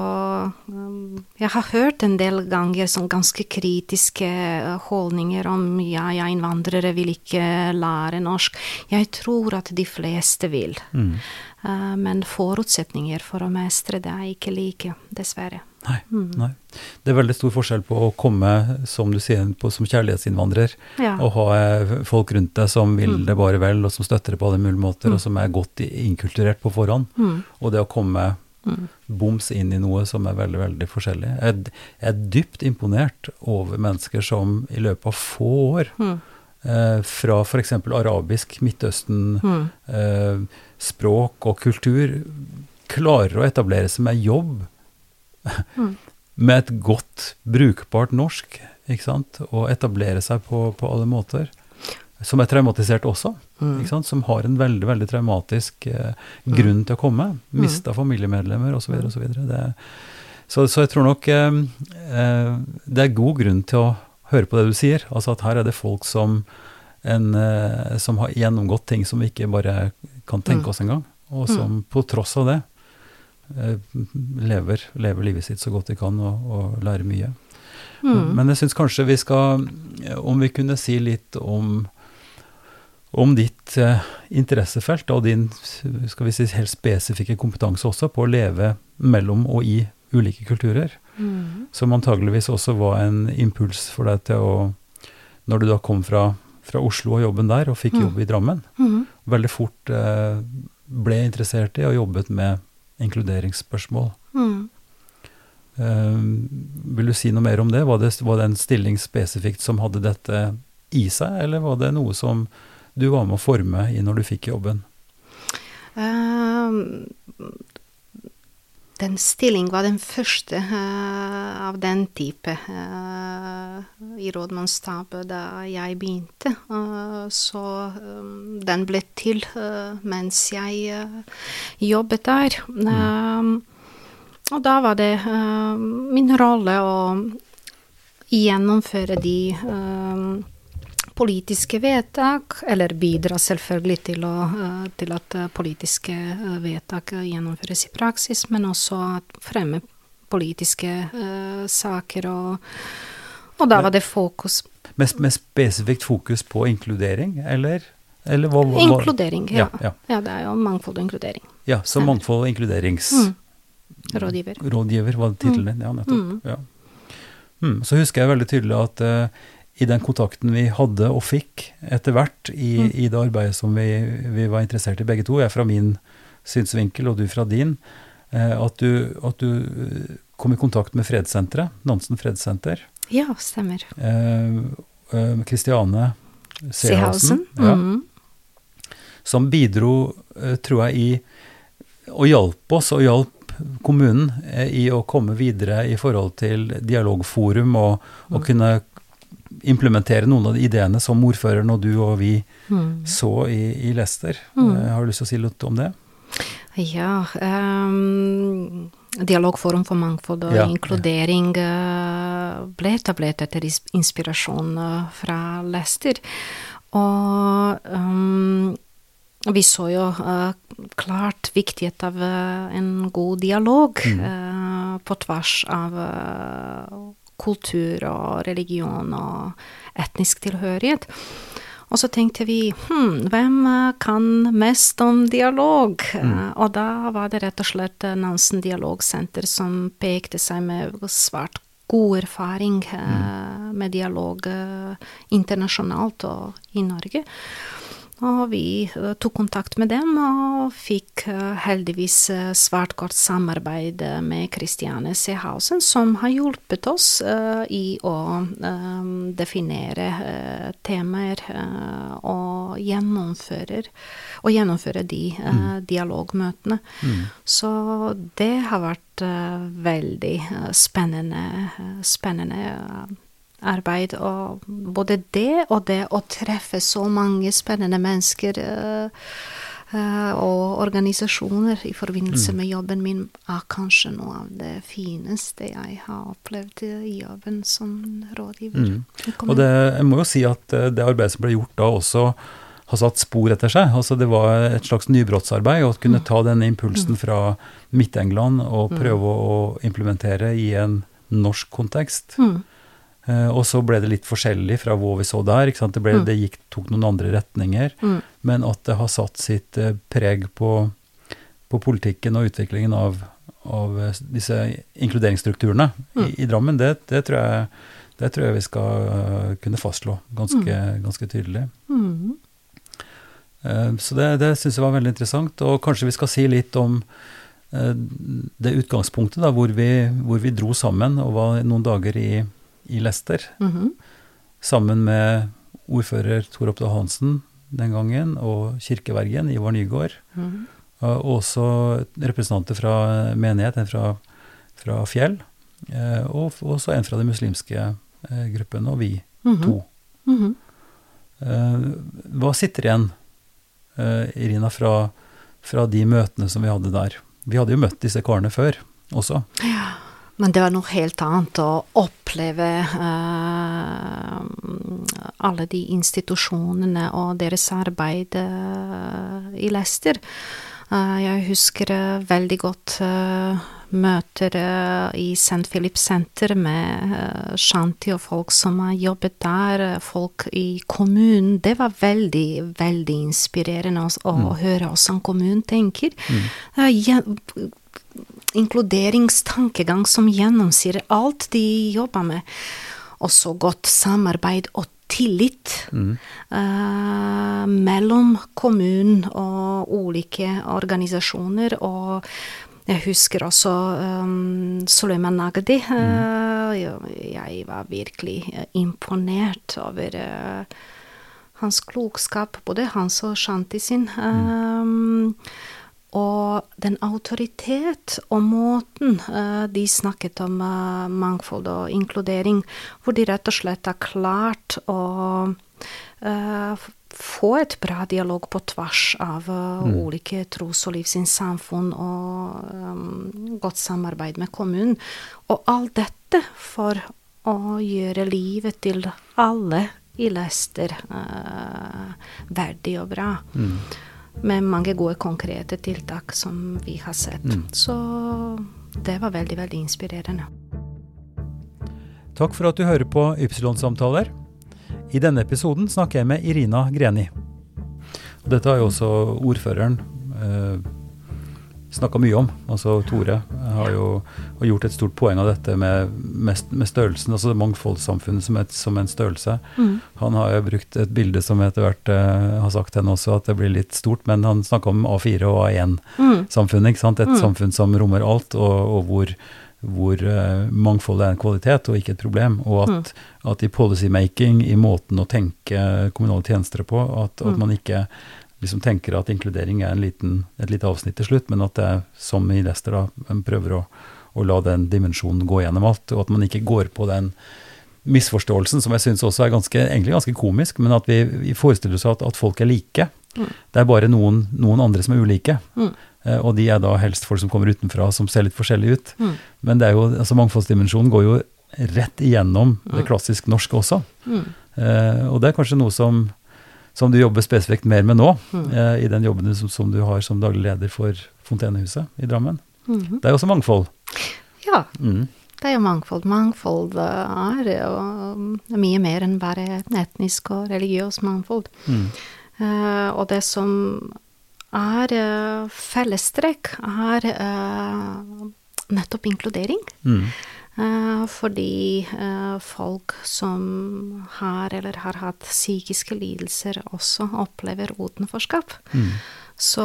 um, jeg har hørt en del ganger sånn ganske kritiske eh, holdninger om ja, ja, innvandrere vil ikke lære norsk. Jeg tror at de fleste vil. Mm. Uh, men forutsetninger for å mestre det er ikke like, dessverre. Nei, Mm. nei. Det er veldig stor forskjell på å komme, som du sier, på, som kjærlighetsinnvandrer, Ja. og ha eh, folk rundt deg som vil Mm. det bare vel, og som støtter det på alle mulige måter, Mm. og som er godt inkulturert på forhånd. Mm. Og det å komme Mm. boms inn i noe som er veldig, veldig forskjellig. Jeg jeg er dypt imponert over mennesker som i løpet av få år, Mm. eh, fra f.eks. arabisk, Midtøsten, Mm. eh, språk og kultur, klarer å etablere seg med jobb Mm. med et godt, brukbart norsk, ikke sant, og etablere seg på, på alle måter. Som er traumatisert også, Mm. ikke sant? som har en veldig veldig traumatisk eh, grunn til å komme. Mista familiemedlemmer osv. osv. Så, Så, så jeg tror nok eh, eh, det er god grunn til å høre på det du sier. Altså at her er det folk som, en, eh, som har gjennomgått ting som vi ikke bare kan tenke Mm. oss engang. Og som på tross av det lever, lever livet sitt så godt de kan og, og lærer mye. Mm. Men jeg syns kanskje vi skal, eh, om vi kunne si litt om, om ditt eh, interessefelt og din skal vi si, helt spesifikke kompetanse også på å leve mellom og i ulike kulturer, Mm. som antageligvis også var en impuls for deg til å Når du da kom fra, fra Oslo og jobben der, og fikk Mm. jobb i Drammen, Mm. veldig fort eh, ble interessert i og jobbet med inkluderingsspørsmål. Mm. Uh, vil du si noe mer om det? Var, det? var det en stilling spesifikt som hadde dette i seg, eller var det noe som du var med å forme i når du fikk jobben? Ehm, den stilling var den første uh, av den type uh, i rådmannsstabet da jeg begynte. Uh, så um, den ble til mens jeg jobbet der. Ehm, og da var det min rolle å gjennomføre de eh, politiske vedtak, eller bidra selvfølgelig til, å, eh, til at eh, politiske eh, vedtak gjennomføres i praksis, men også at fremme politiske uh, saker. Og, og da var det fokus Med, med spesifikt fokus på inkludering, eller? eller hva, hva, Inkludering, ja. Ja, ja. ja. det er jo mangfold og inkludering. Ja, så mangfold og inkluderings... Mm. Rådgiver. Rådgiver var tittelen din, ja, nettopp. Mm. Ja. Mm, så husker jeg veldig tydelig at eh, i den kontakten vi hadde og fikk etter hvert i, Mm. i det arbeidet som vi, vi var interessert i begge to, jeg fra min synsvinkel og du fra din, eh, at, du, at du eh, kom i kontakt med fredssenteret, Nansen fredssenter, Ja, stemmer. Kristiane eh, Sehalsen. ja, Mm. som bidro, tror jeg, i og hjalp oss og hjalp kommunen i å komme videre i forhold til dialogforum og, og kunne implementere noen av de ideene som ordføreren og du og vi Mm. så i, i Leicester. Mm. Eh, har du lyst til å si litt om det? Ja, Um, Dialogforum for mangfold og Ja, inkludering ja. ble etablert etter inspirasjon eh, fra Leicester. Og um, vi så jo uh, klart viktighet av uh, en god dialog Mm. uh, på tvers av eh, kultur og religion og etnisk tilhørighet. Og så tenkte vi hm, hvem eh, kan mest om dialog? Mm. Og da var det rett og slett eh, Nansen dialogsenter som pekte seg med svært god erfaring mm. med dialog eh, internasjonalt og i Norge. Og vi eh, tok kontakt med dem og fikk eh, heldigvis eh, svært godt samarbeid med Christiane Seehausen, som har hjulpet oss i å definere temaer og gjennomfører og gjennomføre de eh, dialogmøtene. Så det har vært veldig spennende, spennende arbeid. Og både det og det å treffe så mange spennende mennesker eh, eh, og organisasjoner i forbindelse med jobben min, er kanskje noe av det fineste jeg har opplevd i jobben som rådgiver. Mm. Og det, jeg må jo si at eh, det arbeidet som ble gjort da også har satt spor etter seg. Altså det var et slags nybrottsarbeid å kunne ta denne impulsen fra Midt-England og prøve å implementere i en norsk kontekst. Mm. Eh, og så ble det litt forskjellig fra hvor vi så der. Det, ble, Mm. det gikk, tok noen andre retninger. Mm. Men at det har satt sitt eh, preg på, på politikken og utviklingen av, av eh, disse inkluderingsstrukturene i, i Drammen, det, det, tror jeg, det tror jeg vi skal kunne fastslå ganske, ganske tydelig. Mm. Så det, det syns jeg var veldig interessant. Og kanskje vi skal si litt om det utgangspunktet da, hvor vi, hvor vi dro sammen og var noen dager i, i Leicester. -hmm. Sammen med ordfører Tor Oppdal Hansen den gangen, og kirkevergen Ivar Nygaard. Mhm. Og også representanter fra menighet, en fra, fra Fjell. eh, Og også en fra den muslimske eh, gruppen, og vi Mhm. to. Mm -hmm. Hva sitter igjen, Irina, fra, fra de møtene som vi hadde der? Vi hadde jo møtt disse karene før også. Men det var noe helt annet å oppleve uh, alle de institusjonene og deres arbeid uh, i Leicester. Uh, jeg husker veldig godt møter i St. Philip Center med Shanti og folk som har jobbet der, folk i kommunen. Det var veldig, veldig inspirerende å, å høre hvordan kommunen tenker. Gjen- inkluderingstankegang som gjennomsyrer alt de jobber med. Også godt samarbeid og tillit eh, mellom kommunen og ulike organisasjoner. Og jeg husker også um, Suleiman Nagdi. eh, jeg- jeg var virkelig eh, imponert over uh, hans klokskap, både hans og Shanti sin. Um, og den autoritet og måten eh, de snakket om eh, mangfold og inkludering, hvor de rett og slett har klart å eh, få et bra dialog på tvers av mm. ulike tros- og livssynssamfunn og um, godt samarbeid med kommunen. Og alt dette for å gjøre livet til alle i Leicester uh, verdig og bra med mange gode konkrete tiltak som vi har sett. Så det var veldig, veldig inspirerende. Takk for at du hører på Ypsilon-samtaler. I denne episoden snakker jeg med Irina Greni. Dette har jo også ordføreren eh, snakka mye om. Altså Tore har jo har gjort et stort poeng av dette med, med, med størrelsen, altså mangfoldssamfunnet som, et, som en størrelse. Han har jo brukt et bilde som etter hvert uh, har sagt henne også at det blir litt stort, men han snakka om A4 og A1-samfunnet. ikke sant? Et samfunn som rommer alt, og, og hvor, hvor eh, mangfoldet er en kvalitet og ikke et problem. Og at, at i policymaking, i måten å tenke kommunale tjenester på, at, at man ikke liksom tenker at inkludering er en liten, et lite avsnitt til slutt, men at det er som i Leicester, da, en prøver å, å la den dimensjonen gå gjennom alt, og at man ikke går på den misforståelsen, som jeg syns også er ganske, egentlig ganske komisk, men at vi, vi forestiller oss at, at folk er like. Det er bare noen, noen andre som er ulike. Eh, og de er da helst folk som kommer utenfra, som ser litt forskjellige ut. Men det er jo, altså mangfoldsdimensjonen går jo rett igjennom det klassisk norske også. Eh, og det er kanskje noe som, som du jobber spesifikt mer med nå, eh, i den jobben som, som du har som daglig leder for Fontenehuset i Drammen. Det er jo også mangfold. Ja, Mm. det er jo mangfold. Mangfold eh, er jo mye mer enn bare etnisk og religiøs mangfold. Eh, og det som er uh, fellestrekk, er eh, nettopp inkludering. Mm. Eh, fordi eh, folk som har eller har hatt psykiske lidelser, også opplever utenforskap. Så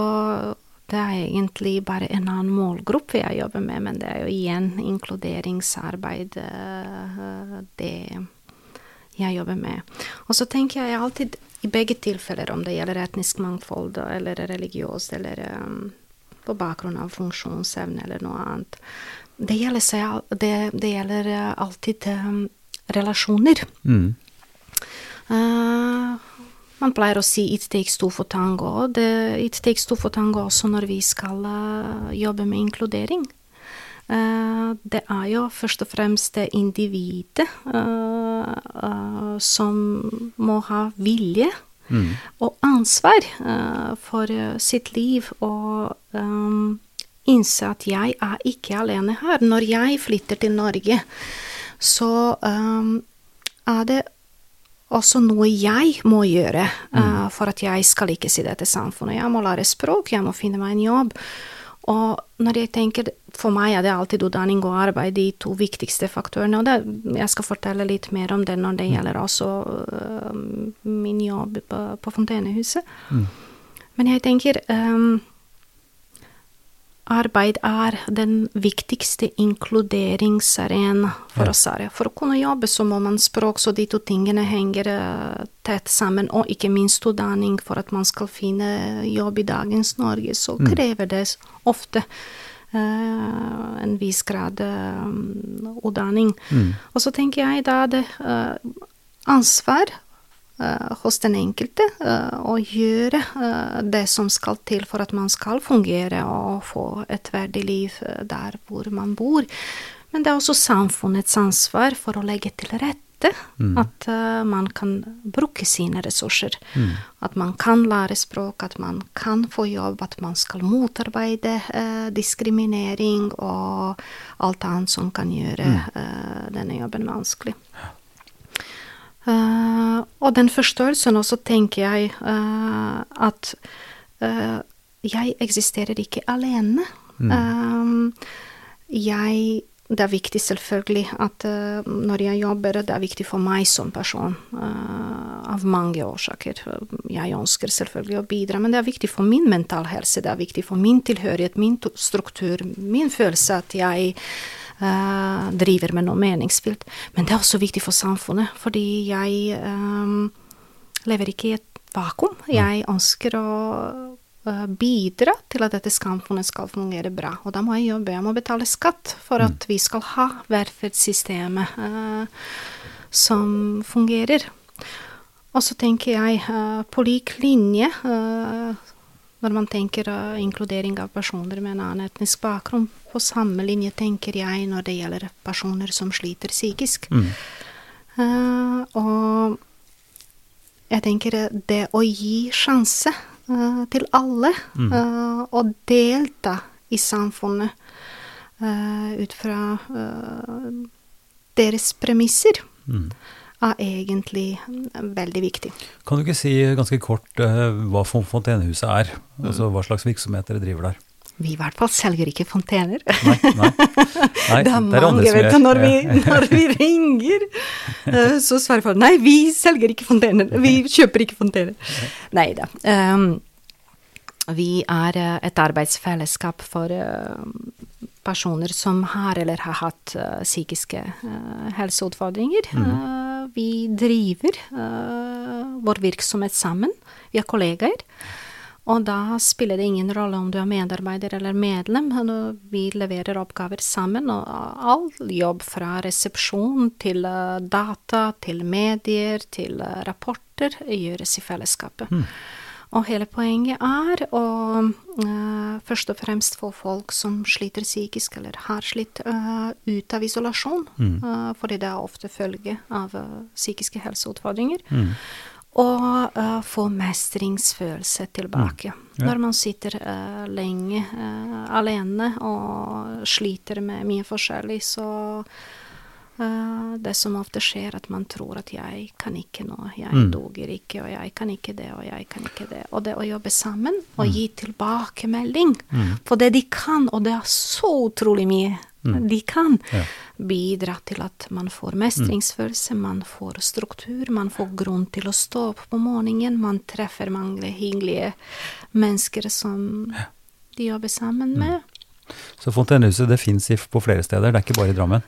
det er egentlig bare en annen målgruppe jeg jobber med, men det er jo igjen inkluderingsarbeid eh, det jeg jobber med. Og så tenker jeg alltid, i begge tilfeller, om det gjelder etnisk mangfold eller religiøst, eller um, på bakgrunn av funksjonsevne eller noe annet, det gjelder, det, det gjelder eh, alltid um, relasjoner. Mm. Uh, man pleier å si 'it takes two for tango'. Det, 'It takes two for tango' også når vi skal uh, jobbe med inkludering. Uh, det er jo først og fremst det individet eh, eh, som må ha vilje Mm. og ansvar eh, for eh, sitt liv og um, innse at jeg er ikke alene her. Når jeg flytter til Norge, så um, er det også noe jeg må gjøre uh, for at jeg skal ikke si det til samfunnet. Jeg må lære språk, jeg må finne meg en jobb. Og når jeg tenker, For meg er det alltid utdanning og arbeid de to viktigste faktorene. Og det, jeg skal fortelle litt mer om det når det gjelder også uh, min jobb på, på Fontenehuset. Men jeg tenker um, Arbeid er den viktigste inkluderingsarena for oss her. For å kunne jobbe så må man språk, så de to tingene henger eh, tett sammen. Og ikke minst utdanning for at man skal finne jobb i dagens Norge. Så krever det ofte Uh, en viss grad eh, utdanning. Og så tenker jeg da det uh, ansvar hos den enkelte og å gjøre eh, det som skal til for at man skal fungere og få et verdig liv eh, der hvor man bor. Men det er også samfunnets ansvar for å legge til rette at uh, man kan bruke sine ressurser. At man kan lære språk, at man kan få jobb, at man skal motarbeide uh, diskriminering og alt annet som kan gjøre eh, denne jobben vanskelig. Eh, og den forståelsen også tenker jeg eh, at eh, jeg eksisterer ikke alene. Eh, jeg Det er viktig selvfølgelig at uh, når jeg jobber, det er viktig for meg som person Uh, av mange årsaker. Jeg ønsker selvfølgelig å bidra, men det er viktig for min mental helse, det er viktig for min tilhørighet, min struktur, min følelse at jeg eh, driver med noe meningsfylt. Men det er også viktig for samfunnet, fordi jeg um, lever ikke i et vakuum. Jeg ønsker å uh, bidra til at dette samfunnet skal fungere bra. Og da må jeg jobbe, jeg må betale skatt for at vi skal ha velferdssystemet uh, som fungerer. Og så tenker jeg uh, på lik linje uh, når man tenker uh, inkludering av personer med en annen etnisk bakgrunn, på samme linje tenker jeg når det gjelder personer som sliter psykisk. Eh, og jeg tenker eh, det å gi sjanse uh, til alle, eh, og delta i samfunnet eh, ut fra deres premisser, er egentlig veldig viktig. Kan du ikke si ganske kort hva Fon- Fontenehuset er? Altså hva slags virksomhet dere driver der? Vi i hvert fall selger ikke fontener. Nei, nei. (laughs) nei det er mange, andre som vet du, når vi, (laughs) når vi ringer, eh, så svarer folk nei, vi selger ikke fontener, vi kjøper ikke fontener. Nei da. Um, vi er eh, et arbeidsfellesskap for eh, personer som har eller har hatt psykiske helseutfordringer. Mm. vi driver vår virksomhet sammen. Vi er kollegaer. Og da spiller det ingen rolle om du er medarbeider eller medlem. Vi leverer oppgaver sammen, og all jobb fra resepsjon til eh, data, til medier, til eh, rapporter gjøres i fellesskapet. Og hele poenget er å uh, først og fremst få folk som sliter psykisk eller har slitt, uh, ut av isolasjon. eh, fordi det er ofte følge av psykiske helseutfordringer. Og uh, få mestringsfølelse tilbake. Ja. Når man sitter uh, lenge uh, alene og sliter med mye forskjellig, så det som ofte skjer, at man tror at jeg kan ikke noe, jeg Mm. duger ikke, og jeg kan ikke det, og jeg kan ikke det. Og det å jobbe sammen og gi tilbakemelding på det de kan, og det er så utrolig mye de kan Ja. bidra til at man får mestringsfølelse, man får struktur, man får grunn til å stå opp på morgenen, man treffer mange hyggelige mennesker som de jobber sammen med. Så Fontenehuset det fins på flere steder, det er ikke bare i Drammen.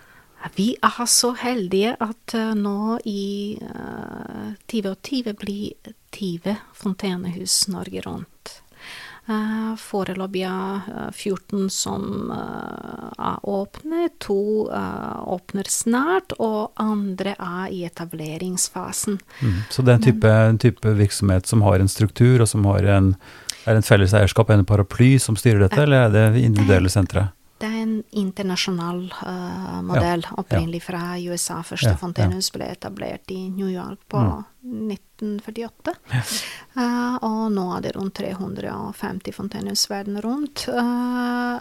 Vi er så heldige at eh, nå i uh, 2020 blir 20 fontenehus Norge rundt. Uh, Foreløpig er eh, 14 som eh, er åpne, to eh, åpner snart, og andre er i etableringsfasen. Mm. Så det er en type, en type virksomhet som har en struktur, og som har en, er en felles eierskap, en paraply som styrer dette, eller er det individuelle sentre? Det er en internasjonal uh, modell, opprinnelig fra USA. Første Ja, ja. ble etablert i New York på Mm. 1948. Uh, og nå er det rundt 350 fontenehus verden rundt. Uh,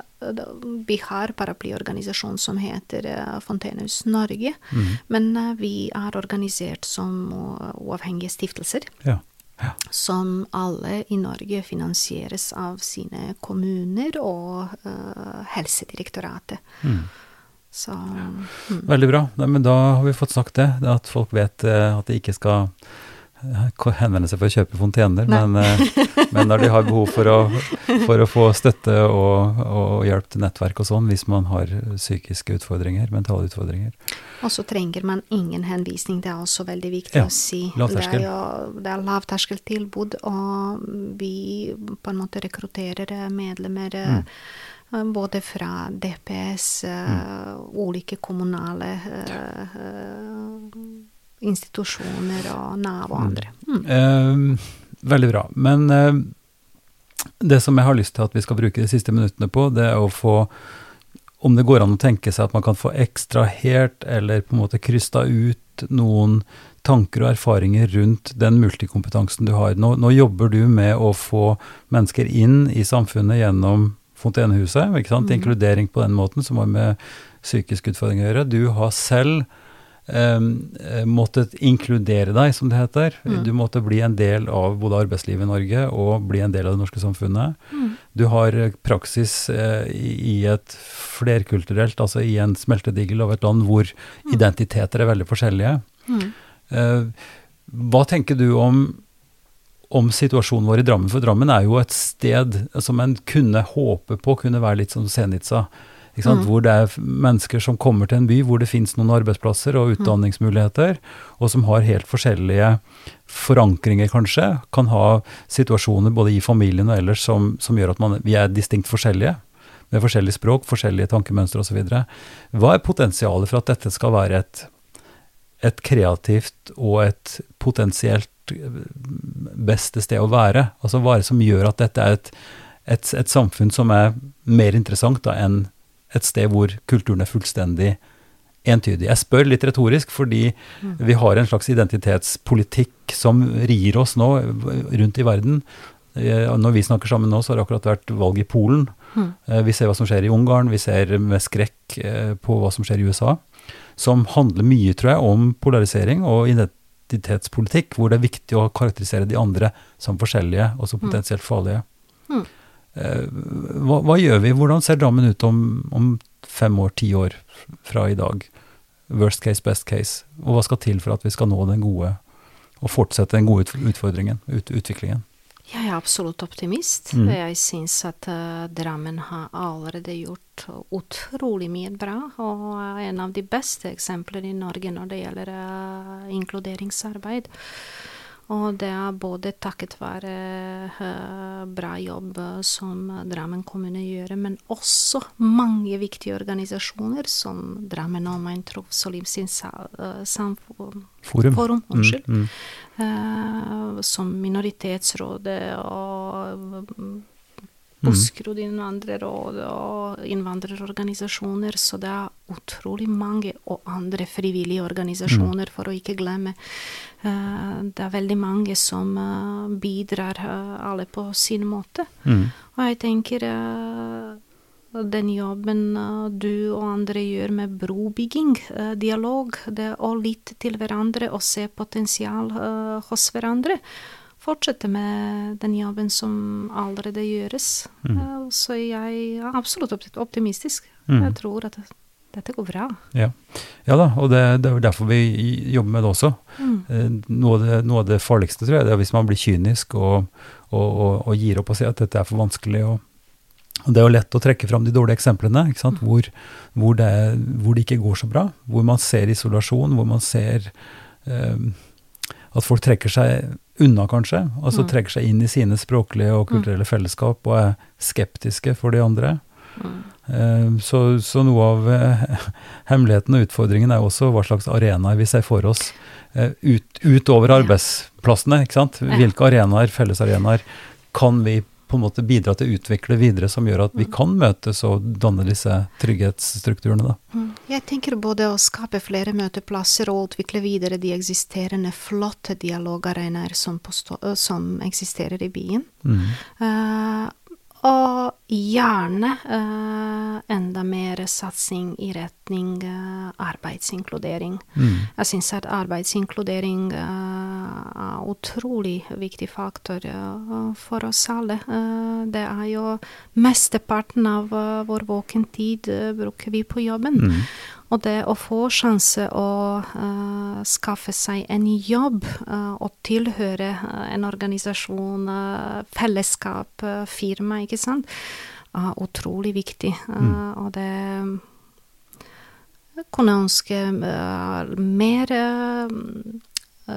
vi har paraplyorganisasjon som heter eh, Fontenehus Norge, Mm. men eh, vi er organisert som uavhengige stiftelser Ja. Som alle i Norge finansieres av sine kommuner og uh, Helsedirektoratet. Mm. Så mm. Veldig bra. Nei, men da har vi fått sagt det, det at folk vet eh, at de ikke skal henvende seg for å kjøpe fontener, men, eh, (laughs) men når de har behov for å, for å få støtte og, og hjelp til nettverk og sånn, hvis man har psykiske utfordringer, mentale utfordringer. Og så trenger man ingen henvisning, det er også veldig viktig Ja, å si. Det er jo det er lavterskeltilbud, og vi på en måte rekrutterer eh, medlemmer eh, Mm. både fra DPS, eh, ulike kommunale uh, eh, institusjoner og Nav og andre. Mm. Eh, veldig bra. Men eh, det som jeg har lyst til at vi skal bruke de siste minuttene på, det er å få om det går an å tenke seg at man kan få ekstrahert eller på en måte krysta ut noen tanker og erfaringer rundt den multikompetansen du har. Nå, nå jobber du med å få mennesker inn i samfunnet gjennom Fontenehuset, ikke sant? Mm. inkludering på den måten, som har med psykiske utfordringer å gjøre. Du har selv måttet inkludere deg, som det heter. Mm. Du måtte bli en del av både arbeidslivet i Norge og bli en del av det norske samfunnet. Mm. Du har eh, praksis eh, i et flerkulturelt, altså i en smeltedigel av et land hvor identiteter er veldig forskjellige. Mm. Eh, hva tenker du om, om situasjonen vår i Drammen? For Drammen er jo et sted som en kunne håpe på kunne være litt som Zenica. Ikke sant? Mm. Hvor det er mennesker som kommer til en by hvor det finnes noen arbeidsplasser og utdanningsmuligheter, og som har helt forskjellige forankringer, kanskje. Kan ha situasjoner både i familien og ellers som, som gjør at man, vi er distinkt forskjellige. Med forskjellig språk, forskjellige tankemønstre osv. Hva er potensialet for at dette skal være et, et kreativt og et potensielt eh, beste sted å være? Altså hva er det som gjør at dette er et, et, et samfunn som er mer interessant da, enn et sted hvor kulturen er fullstendig entydig? Jeg spør litt retorisk, fordi vi har en slags identitetspolitikk som rir oss nå rundt i verden. Eh, Når vi snakker sammen nå, så har det akkurat vært valg i Polen. Mm. Eh, Vi ser hva som skjer i Ungarn, vi ser med skrekk eh, på hva som skjer i USA. Som handler mye, tror jeg, om polarisering og identitetspolitikk, hvor det er viktig å karakterisere de andre som forskjellige og som Mm. potensielt farlige. Mm. Hva, hva gjør vi? Hvordan ser Drammen ut om, om fem år, ti år fra i dag? Worst case, best case. Og hva skal til for at vi skal nå den gode, og fortsette den gode utfordringen, ut, utviklingen? Jeg er absolutt optimist. Mm. Jeg syns at uh, Drammen har allerede gjort utrolig mye bra, og er en av de beste eksemplene i Norge når det gjelder uh, inkluderingsarbeid. Og det er både takket være uh, bra jobb eh, som Drammen kommune gjør, men også mange viktige organisasjoner som Drammen Omegn Tros og Livssynssamfunn Forum. Forum, unnskyld. Mm, mm. Uh, som Minoritetsrådet og Buskerud innvandrerråd og innvandrerorganisasjoner. Så det er utrolig mange, og andre frivillige organisasjoner, for å ikke glemme. Uh, det er veldig mange som uh, bidrar, uh, alle på sin måte. Mm. Og jeg tenker den jobben du og andre gjør med brobygging, dialog, det å lytte til hverandre og se potensial hos hverandre, fortsette med den jobben som allerede gjøres. Mm. Eh, så jeg er absolutt optimistisk. Mm. Jeg tror at dette går bra. Ja, ja da, og det, det er derfor vi jobber med det også. Mm. Eh, Noe av det, noe av det farligste, tror jeg, det er hvis man blir kynisk og, og, og, og gir opp og sier at dette er for vanskelig. Og, det er jo lett å trekke fram de dårlige eksemplene, ikke sant? Hvor, hvor, det, hvor det ikke går så bra. Hvor man ser isolasjon, hvor man ser eh, at folk trekker seg unna, kanskje. Altså Mm. trekker seg inn i sine språklige og kulturelle fellesskap og er skeptiske for de andre. Mm. Eh, Så, så noe av eh, (laughs) hemmeligheten og utfordringen er også hva slags arenaer vi ser for oss eh, ut, utover arbeidsplassene. ikke sant? Hvilke arenaer, fellesarenaer, kan vi på en måte bidra til å utvikle videre, som gjør at vi Mm. kan møtes og danne disse trygghetsstrukturene? da. Mm. Jeg tenker både å skape flere møteplasser og utvikle videre de eksisterende flotte dialogarenaer som, som eksisterer i byen. Mm. Uh, og gjerne uh, enda mer satsing i retning uh, arbeidsinkludering. Mm. Jeg syns at arbeidsinkludering er utrolig viktig faktor eh, for oss alle. Eh, det er jo mesteparten av eh, vår våkentid bruker vi på jobben. Mm. Og det å få sjanse å uh, skaffe seg en jobb uh, og tilhøre en organisasjon, uh, fellesskap, firma, ikke sant, er utrolig viktig. Eh, Og det jeg kunne ønske mer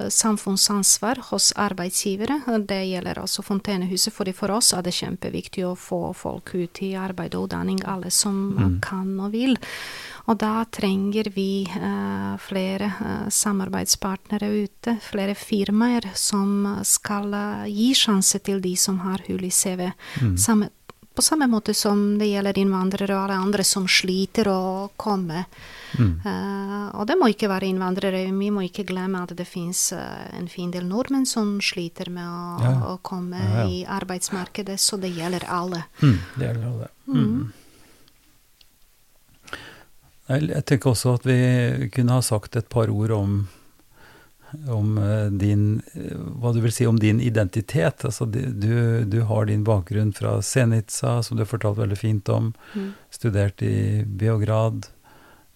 samfunnsansvar hos arbeidsgivere. Det gjelder også Fontenehuset, fordi for oss er det kjempeviktig å få folk ut i arbeid og utdanning, alle som mm. kan og vil. Og da trenger vi uh, flere uh, samarbeidspartnere ute, flere firmaer som skal uh, gi sjanse til de som har hull i CV. Samme, på samme måte som det gjelder innvandrere og alle andre som sliter å komme. Eh, og det må ikke være innvandrere. Vi må ikke glemme at det fins en fin del nordmenn som sliter med å, Ja. å komme Ja, ja. i arbeidsmarkedet, så det gjelder alle. Mm. Det gjelder alle. Mm. Jeg, jeg tenker også at vi kunne ha sagt et par ord om, om eh, din eh, Hva du vil si om din identitet. Altså, du, du har din bakgrunn fra Senica, som du har fortalt veldig fint om. Mm. Studert i Beograd.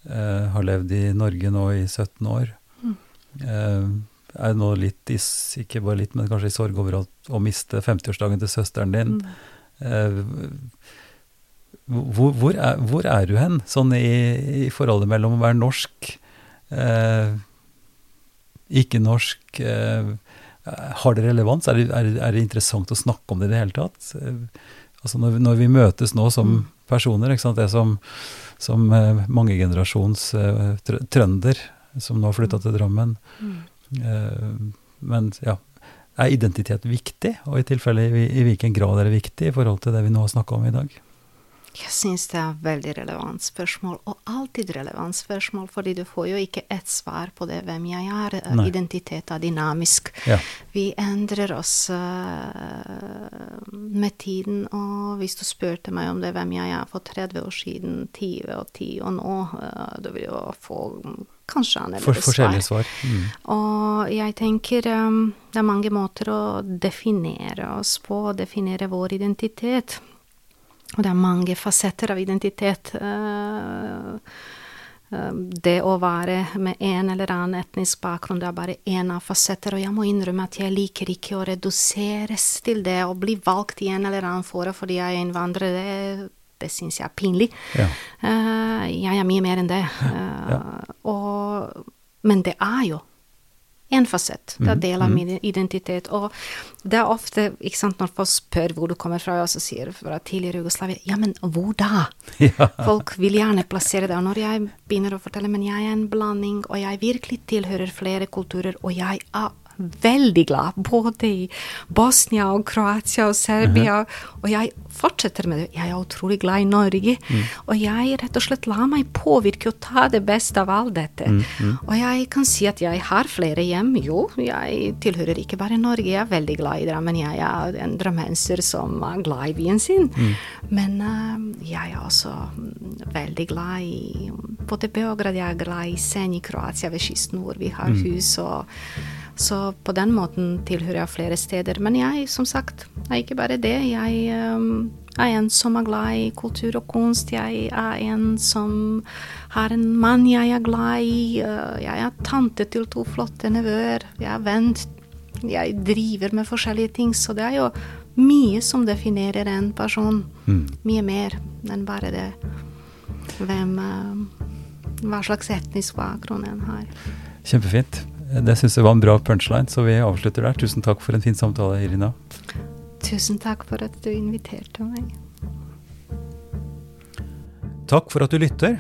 eh, har levd i Norge nå i 17 år. Mm. Eh, er nå litt i, ikke bare litt, men kanskje i sorg over å, å miste 50-årsdagen til søsteren din. Mm. Eh, hvor, hvor, er, hvor er du hen, sånn i, i forholdet mellom å være norsk, eh, ikke norsk eh, Har det relevans? Er det, er, det- er det interessant å snakke om det i det hele tatt? Eh, altså når, når vi møtes nå som Mm. personer, ikke sant? det som, som eh, mangegenerasjons trønder som nå har flytta til Drammen. Mm. Eh, men ja, er identitet viktig, og i tilfelle i, i hvilken grad er det viktig i forhold til det vi nå har snakka om i dag? Jeg syns det er et veldig relevant spørsmål, og alltid relevant spørsmål, fordi du får jo ikke ett svar på det hvem jeg er. Eh, Nei. Identitet er dynamisk. Ja. Vi endrer oss uh, med tiden, og hvis du spurte meg om det hvem jeg er for 30 år siden, 20 og 10 og nå, uh, du vil jo få kanskje For, svar. forskjellige svar. Mm. og jeg tenker um, det er mange måter å definere oss på, definere vår identitet. Og det er mange fasetter av identitet. Uh, um, det å være med en eller annen etnisk bakgrunn, det er bare én av fasetter. Og jeg må innrømme at jeg liker ikke å reduseres til det å bli valgt i en eller annen fora fordi jeg er innvandrer. Det, det syns jeg er pinlig. Ja. Eh, jeg er mye mer enn det. (laughs) Ja. Ja. og, men det er jo en fasett. Det er del av min identitet. Og det er ofte, ikke sant, når folk spør hvor du kommer fra, og så sier fra tidligere Jugoslavia, ja, men hvor da? (laughs) Ja. Folk vil gjerne plassere det. Og når jeg begynner å fortelle, men jeg er en blanding, og jeg virkelig tilhører flere kulturer, og jeg er veldig glad både i Bosnia og Kroatia og Serbia, og jeg fortsetter med det. Jeg er utrolig glad i Norge, og jeg rett og slett lar meg påvirke og ta det beste av alt dette. Og jeg kan si at jeg har flere hjem. Jo, jeg tilhører ikke bare Norge, jeg er veldig glad i Drammen. Jeg er en drammenser som er glad i byen sin. Men uh, jeg er også mm, veldig glad i både Beograd, jeg er glad i Sen i Kroatia ved kysten hvor vi har hus. og så på den måten tilhører jeg flere steder. Men jeg, som sagt, er ikke bare det. Jeg um, er en som er glad i kultur og kunst. Jeg er en som har en mann jeg er glad i. Øh, Jeg er tante til to flotte nevøer. Jeg er venn. Jeg driver med forskjellige ting. Så det er jo mye som definerer en person. Mm. Mye mer enn bare det hvem øh, Hva slags etnisk bakgrunn en har. Kjempefint. Det syns jeg var en bra punchline, så vi avslutter der. Tusen takk for en fin samtale, Irina. Tusen takk for at du inviterte meg. Takk for at du lytter.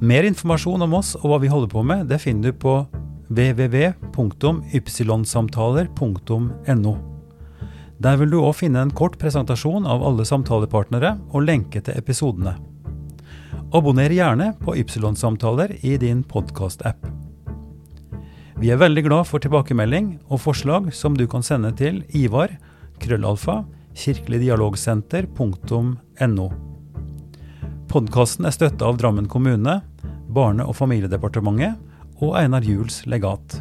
Mer informasjon om oss og hva vi holder på med, det finner du på www.ypsilonsamtaler.no. Der vil du òg finne en kort presentasjon av alle samtalepartnere og lenke til episodene. Abonner gjerne på Ypsilon-samtaler i din podkast-app. Vi er veldig glad for tilbakemelding og forslag som du kan sende til Ivar, krøllalfa, kirkeligdialogsenter.no. Podkasten er støtta av Drammen kommune, Barne- og familiedepartementet og Einar Juels legat.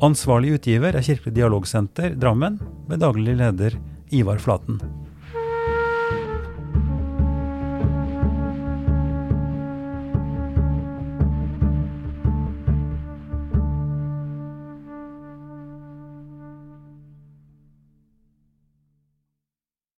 Ansvarlig utgiver er Kirkelig dialogsenter Drammen, med daglig leder Ivar Flaten.